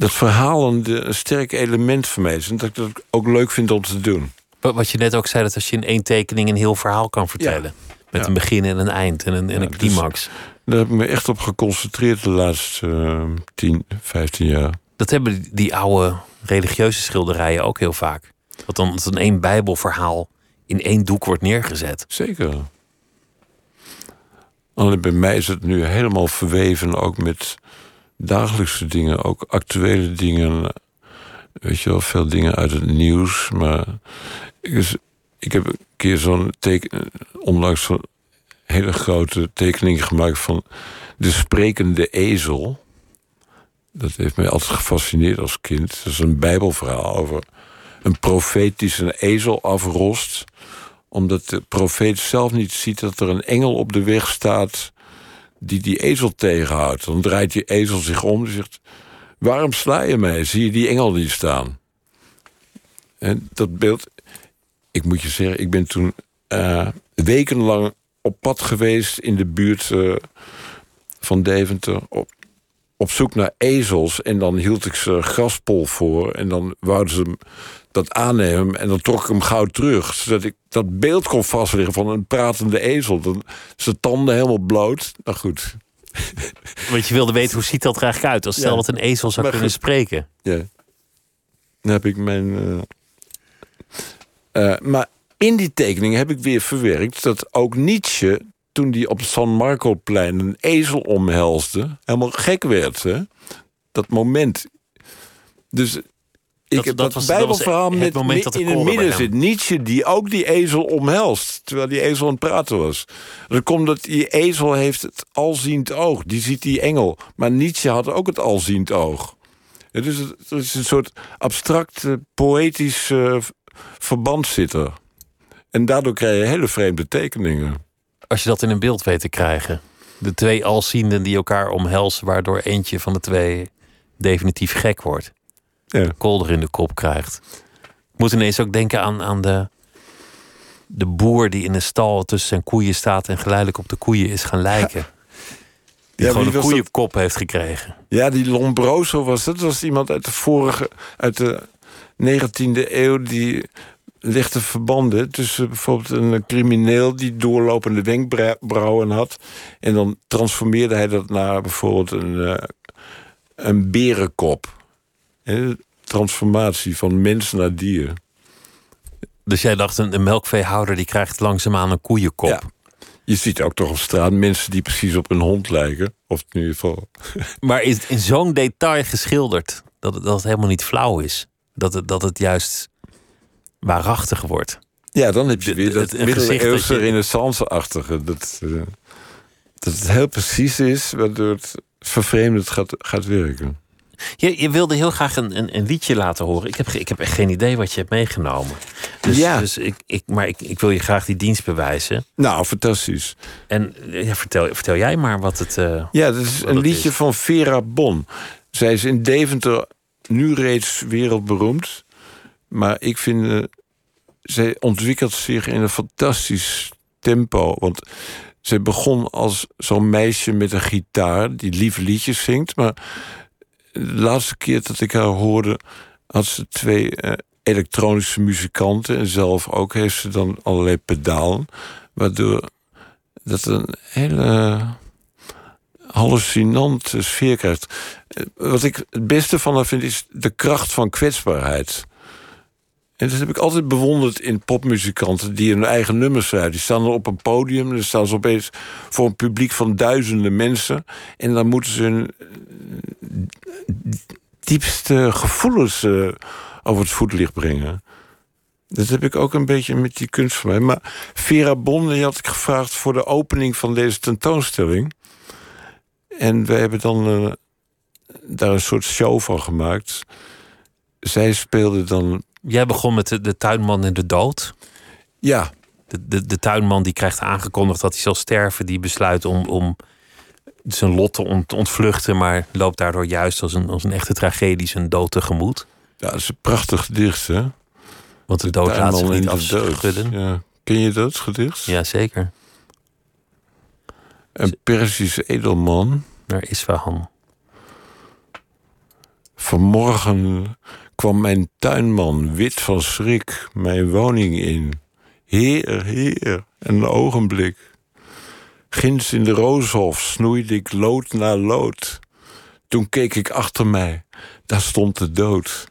dat verhalen de- een sterk element van mij is. En dat ik dat ook leuk vind om te doen. Wat je net ook zei, dat als je in één tekening een heel verhaal kan vertellen. Met Ja. een begin en een eind en een, en een dus- climax. Daar heb ik me echt op geconcentreerd de laatste eh, 10, 15 jaar. Dat hebben die oude religieuze schilderijen ook heel vaak. Dat dan, dat dan één bijbelverhaal in één doek wordt neergezet. Zeker. Alleen bij mij is het nu helemaal verweven, ook met dagelijkse dingen, ook actuele dingen. Weet je wel, veel dingen uit het nieuws. Maar ik, heb een keer zo'n onlangs zo- hele grote tekening gemaakt van de sprekende ezel. Dat heeft mij altijd gefascineerd als kind. Dat is een bijbelverhaal over een profeet die zijn ezel afrost... omdat de profeet zelf niet ziet dat er een engel op de weg staat... die die ezel tegenhoudt. Dan draait die ezel zich om en zegt... waarom sla je mij? Zie je die engel niet staan? En dat beeld... Ik moet je zeggen, ik ben toen uh, wekenlang op pad geweest... in de buurt uh, van Deventer... Op, op zoek naar ezels. En dan hield ik ze graspol voor. En dan wouden ze dat aannemen. En dan trok ik hem gauw terug. Zodat ik dat beeld kon vastleggen van een pratende ezel. Dan zijn tanden helemaal bloot. Nou goed. Want je wilde weten hoe ziet dat er eigenlijk uit. Als stel Ja. dat een ezel zou Maar kunnen goed. spreken. Ja. Dan heb ik mijn. eh, eh, maar in die tekening heb ik weer verwerkt dat ook Nietzsche. Toen hij op San Marco-plein een ezel omhelsde. helemaal gek werd. Hè? Dat moment. Dus. Ik Dat- heb dat bijbelverhaal met moment dat in het midden zit. Nietzsche die ook die ezel omhelst. Terwijl die ezel aan het praten was. Dat komt dat die ezel heeft het alziend oog. Die ziet die engel. Maar Nietzsche had ook het alziend oog. Het is, het is een soort abstract, poëtisch verband zit er. En daardoor krijg je hele vreemde tekeningen. Als je dat in een beeld weet te krijgen. De twee alzienden die elkaar omhelzen, waardoor eentje van de twee definitief gek wordt. Ja. Kolder in de kop krijgt. Ik moet ineens ook denken aan, aan de, de boer die in een stal tussen zijn koeien staat en geleidelijk op de koeien is gaan lijken. Die Ja, gewoon een dat? koeienkop heeft gekregen. Ja, die Lombroso was dat. was iemand uit de vorige, uit de 19e eeuw. Die legde verbanden tussen bijvoorbeeld een crimineel die doorlopende wenkbrauwen had. En dan transformeerde hij dat naar bijvoorbeeld een, eh, een berenkop. Transformatie van mens naar dier. Dus jij dacht, een, melkveehouder die krijgt langzaamaan een koeienkop. Ja. Je ziet ook toch op straat mensen die precies op een hond lijken. Of in ieder geval. Maar is in zo'n detail geschilderd dat het, dat het helemaal niet flauw is. Dat het, dat het juist waarachtig wordt. Ja, dan heb je weer dat middeleeuwse je- renaissance-achtige. Dat, eh, dat het heel precies is, waardoor het vervreemdend gaat, gaat werken. Je, je wilde heel graag een, een, een liedje laten horen. Ik heb, ik heb echt geen idee wat je hebt meegenomen. Dus, Ja. dus ik, ik, maar ik, ik wil je graag die dienst bewijzen. Nou, fantastisch. En eh, ja, vertel, vertel jij maar wat het. eh, Ja, dat is een liedje is. van Vera Bon. Zij is in Deventer nu reeds wereldberoemd. Maar ik vind, eh, zij ontwikkelt zich in een fantastisch tempo. Want zij begon als zo'n meisje met een gitaar... die lieve liedjes zingt. Maar de laatste keer dat ik haar hoorde... had ze twee eh, elektronische muzikanten. En zelf ook heeft ze dan allerlei pedalen. Waardoor dat een hele hallucinante sfeer krijgt. Eh, Wat ik het beste van haar vind, is de kracht van kwetsbaarheid. En dat heb ik altijd bewonderd in popmuzikanten die hun eigen nummers schrijven. Die staan dan op een podium, dan staan ze opeens voor een publiek van duizenden mensen. En dan moeten ze hun eh, diepste gevoelens eh, over het voetlicht brengen. Dat heb ik ook een beetje met die kunst van mij. Maar Vera Bon, die had ik gevraagd voor de opening van deze tentoonstelling. En we hebben dan eh, daar een soort show van gemaakt. Zij speelde dan. Jij begon met de, de tuinman in de dood. Ja, De, de, de tuinman die krijgt aangekondigd dat hij zal sterven. Die besluit om, om zijn lot te ont- ontvluchten. Maar loopt daardoor juist als een, als een echte tragedie zijn dood tegemoet. ja, dat is een prachtig gedicht, hè? Want de dood laat zich niet de afschudden. Ja. Ken je dat gedicht? Ja, zeker. Een Persisch edelman. Naar Isfahan. Vanmorgen kwam mijn tuinman, wit van schrik, mijn woning in. Heer, heer, een ogenblik. Ginds in de rooshof snoeide ik lood na lood. Toen keek ik achter mij, daar stond de dood.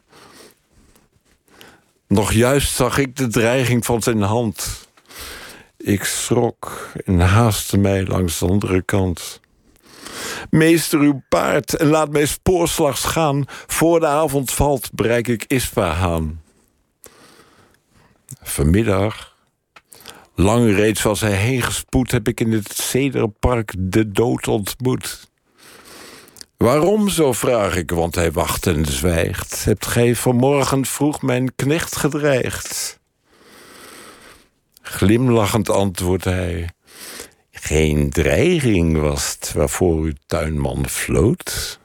Nog juist zag ik de dreiging van zijn hand. Ik schrok en haastte mij langs de andere kant. Meester uw paard en laat mij spoorslags gaan. Voor de avond valt, bereik ik Isfahan. Vanmiddag Lang reeds was hij heen gespoed, heb ik in het Cederpark de dood ontmoet. Waarom, zo vraag ik, want hij wacht en zwijgt. Hebt gij vanmorgen vroeg mijn knecht gedreigd? Glimlachend antwoordt hij... Geen dreiging was het waarvoor uw tuinman floot.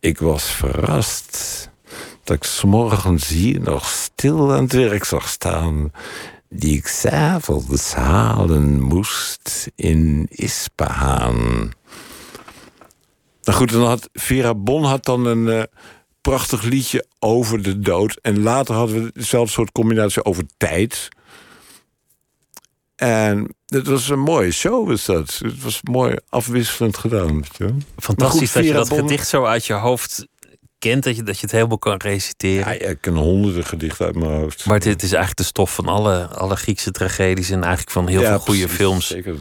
Ik was verrast dat ik s'morgens hier nog stil aan het werk zag staan... die ik s'avonds halen moest in Ispahaan. Nou goed, dan had Vera Bon had dan een eh, prachtig liedje over de dood. En later hadden we dezelfde soort combinatie over tijd. En het was een mooie show, was dat. Het was mooi afwisselend gedaan. weet je wel. Fantastisch goed, dat je dat Bon- gedicht zo uit je hoofd kent, dat je, dat je het helemaal kan reciteren. Ja, ik ken honderden gedichten uit mijn hoofd. Maar dit is eigenlijk de stof van alle, alle Griekse tragedies en eigenlijk van heel Ja, veel goede precies, films. Zeker,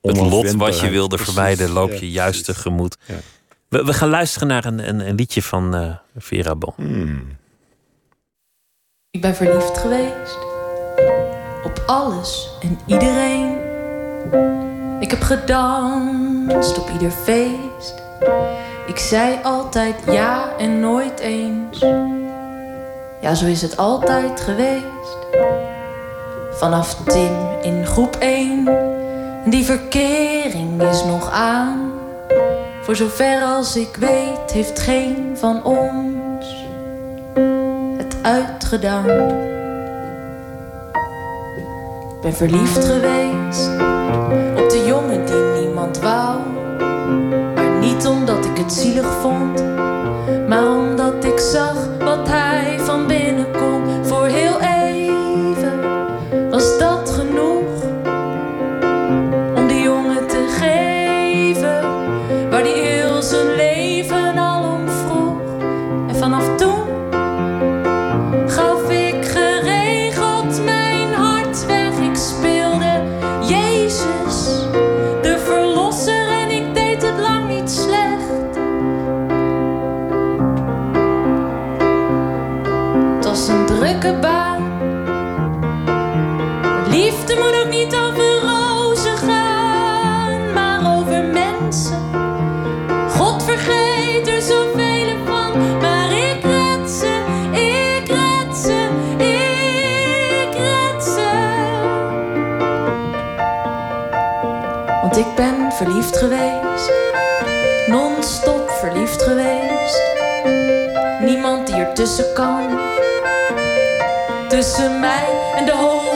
Het lot wat je wilde Precies, vermijden, loop ja, je juist precies. tegemoet. Ja. We, we gaan luisteren naar een, een, een liedje van eh, Vera Bon. Hmm. Ik ben verliefd geweest op alles en iedereen. Ik heb gedanst op ieder feest. Ik zei altijd ja en nooit eens. Ja, zo is het altijd geweest. Vanaf Tim in groep 1. Die verkering is nog aan. Voor zover als ik weet, heeft geen van ons het uitgedaan. Ben verliefd geweest op de jongen die niemand wou. Maar niet omdat ik het zielig vond, maar omdat ik zag wat hij verliefd geweest, non-stop verliefd geweest. Niemand die ertussen kan, tussen mij en de hopeloze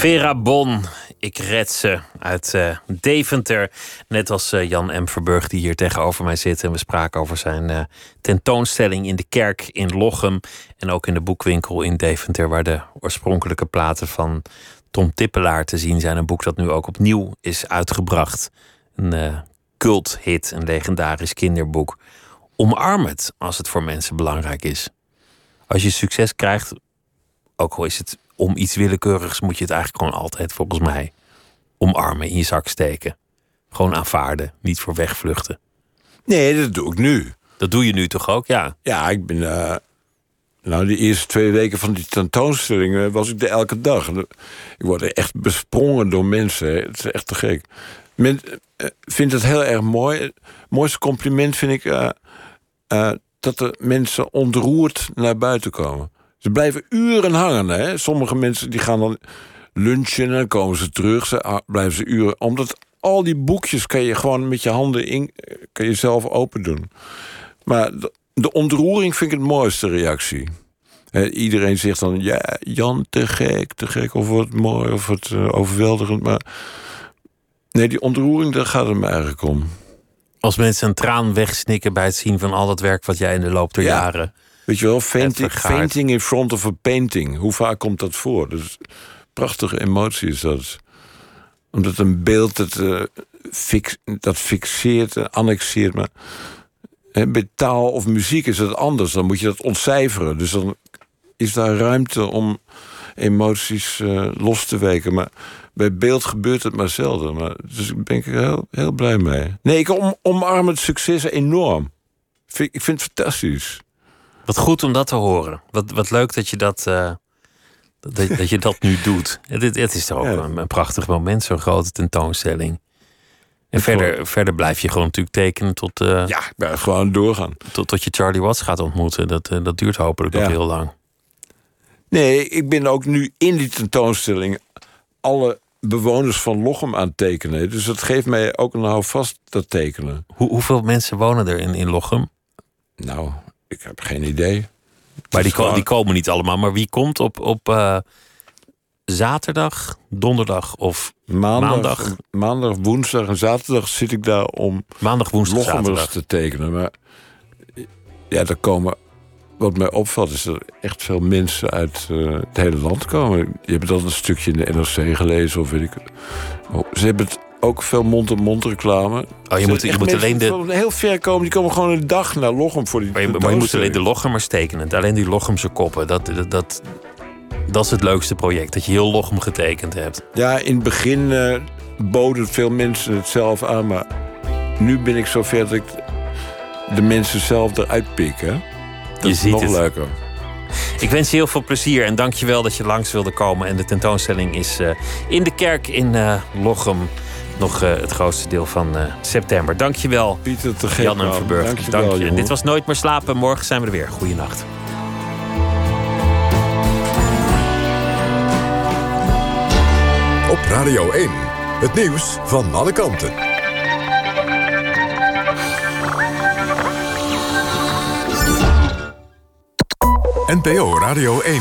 Vera Bon, ik red ze uit eh, Deventer. Net als eh, Jan M. Verburg, die hier tegenover mij zit. En we spraken over zijn eh, tentoonstelling in de kerk in Lochem. En ook in de boekwinkel in Deventer, waar de oorspronkelijke platen van Tom Tippelaar te zien zijn. Een boek dat nu ook opnieuw is uitgebracht. Een culthit, een legendarisch kinderboek. Omarm het als het voor mensen belangrijk is. Als je succes krijgt, ook al is het om iets willekeurigs, moet je het eigenlijk gewoon altijd, volgens mij, omarmen, in je zak steken. Gewoon aanvaarden, niet voor wegvluchten. Nee, dat doe ik nu. Dat doe je nu toch ook? Ja. Ja, ik ben. eh, nou, de eerste twee weken van die tentoonstelling eh, was ik er elke dag. Ik word echt besprongen door mensen. Het is echt te gek. Men eh, vindt het heel erg mooi. Het mooiste compliment vind ik dat de mensen ontroerd naar buiten komen. Ze blijven uren hangen. Hè? Sommige mensen die gaan dan lunchen en dan komen ze terug. Ze ah, blijven ze uren. Omdat al die boekjes kan je gewoon met je handen in, eh, kan je zelf open doen. Maar de, ontroering vind ik het mooiste reactie. Iedereen zegt dan, ja, Jan, te gek, te gek, of wat mooi, of wat eh, overweldigend. Maar nee, die ontroering, daar gaat het me eigenlijk om. Als mensen een traan wegsnikken bij het zien van al dat werk wat jij in de loop der Ja. jaren. Weet je wel, fainting, in front of a painting. Hoe vaak komt dat voor? Dus prachtige emotie is dat. Omdat een beeld dat, eh, fix, dat fixeert en annexeert. Maar hè, bij taal of muziek is het anders. Dan moet je dat ontcijferen. Dus dan is daar ruimte om emoties eh, los te weken. Maar bij beeld gebeurt het maar zelden. Maar, dus ik ben ik er heel, heel blij mee. Nee, ik om, omarm het succes enorm. Ik vind het fantastisch. Wat goed om dat te horen. Wat, wat leuk dat je dat, eh, dat, dat je dat nu doet. Het, het- is toch ook Ja. een, een prachtig moment, zo'n grote tentoonstelling. En verder, verder blijf je gewoon natuurlijk tekenen tot, eh, Ja, gewoon doorgaan. tot, tot je Charlie Watts gaat ontmoeten. Dat, eh, dat duurt hopelijk nog Ja. heel lang. Nee, ik ben ook nu in die tentoonstelling alle bewoners van Lochem aan het tekenen. Dus dat geeft mij ook een houvast, dat tekenen. Hoe, hoeveel mensen wonen er in, in Lochem? Nou, ik heb geen idee. Maar die, gewoon- die komen niet allemaal. Maar wie komt op, op eh, zaterdag, donderdag of Maandag, Maandag. maandag, woensdag en zaterdag zit ik daar om maandag, woensdag, zaterdag? te tekenen. Maar ja, er komen... Wat mij opvalt is dat er echt veel mensen uit eh, het hele land komen. Je hebt dat een stukje in de NRC gelezen of weet ik. Oh, ze hebben het ook veel mond-to-mond reclame. Oh, je moet, je moet alleen de, heel ver komen. Die komen gewoon een dag naar Lochem voor die Maar je, maar je moet alleen de Lochemers tekenen. Alleen die Lochemse koppen. Dat, dat, dat, dat is het leukste project. Dat je heel Lochem getekend hebt. Ja, in het begin eh, boden veel mensen het zelf aan. Maar nu ben ik zover dat ik de mensen zelf eruit pik. Hè? Dat Je is ziet nog het. leuker. Ik wens je heel veel plezier en dank je wel dat je langs wilde komen. En de tentoonstelling is eh, in de kerk in eh, Lochem. Nog eh, het grootste deel van eh, september. Dank je wel, Pieter te gek, Jan en. Verburg. Dankjewel, Dank je. Dit was Nooit meer slapen. Morgen zijn we er weer. Goeienacht. Op Radio 1. Het nieuws van alle kanten. NPO Radio 1.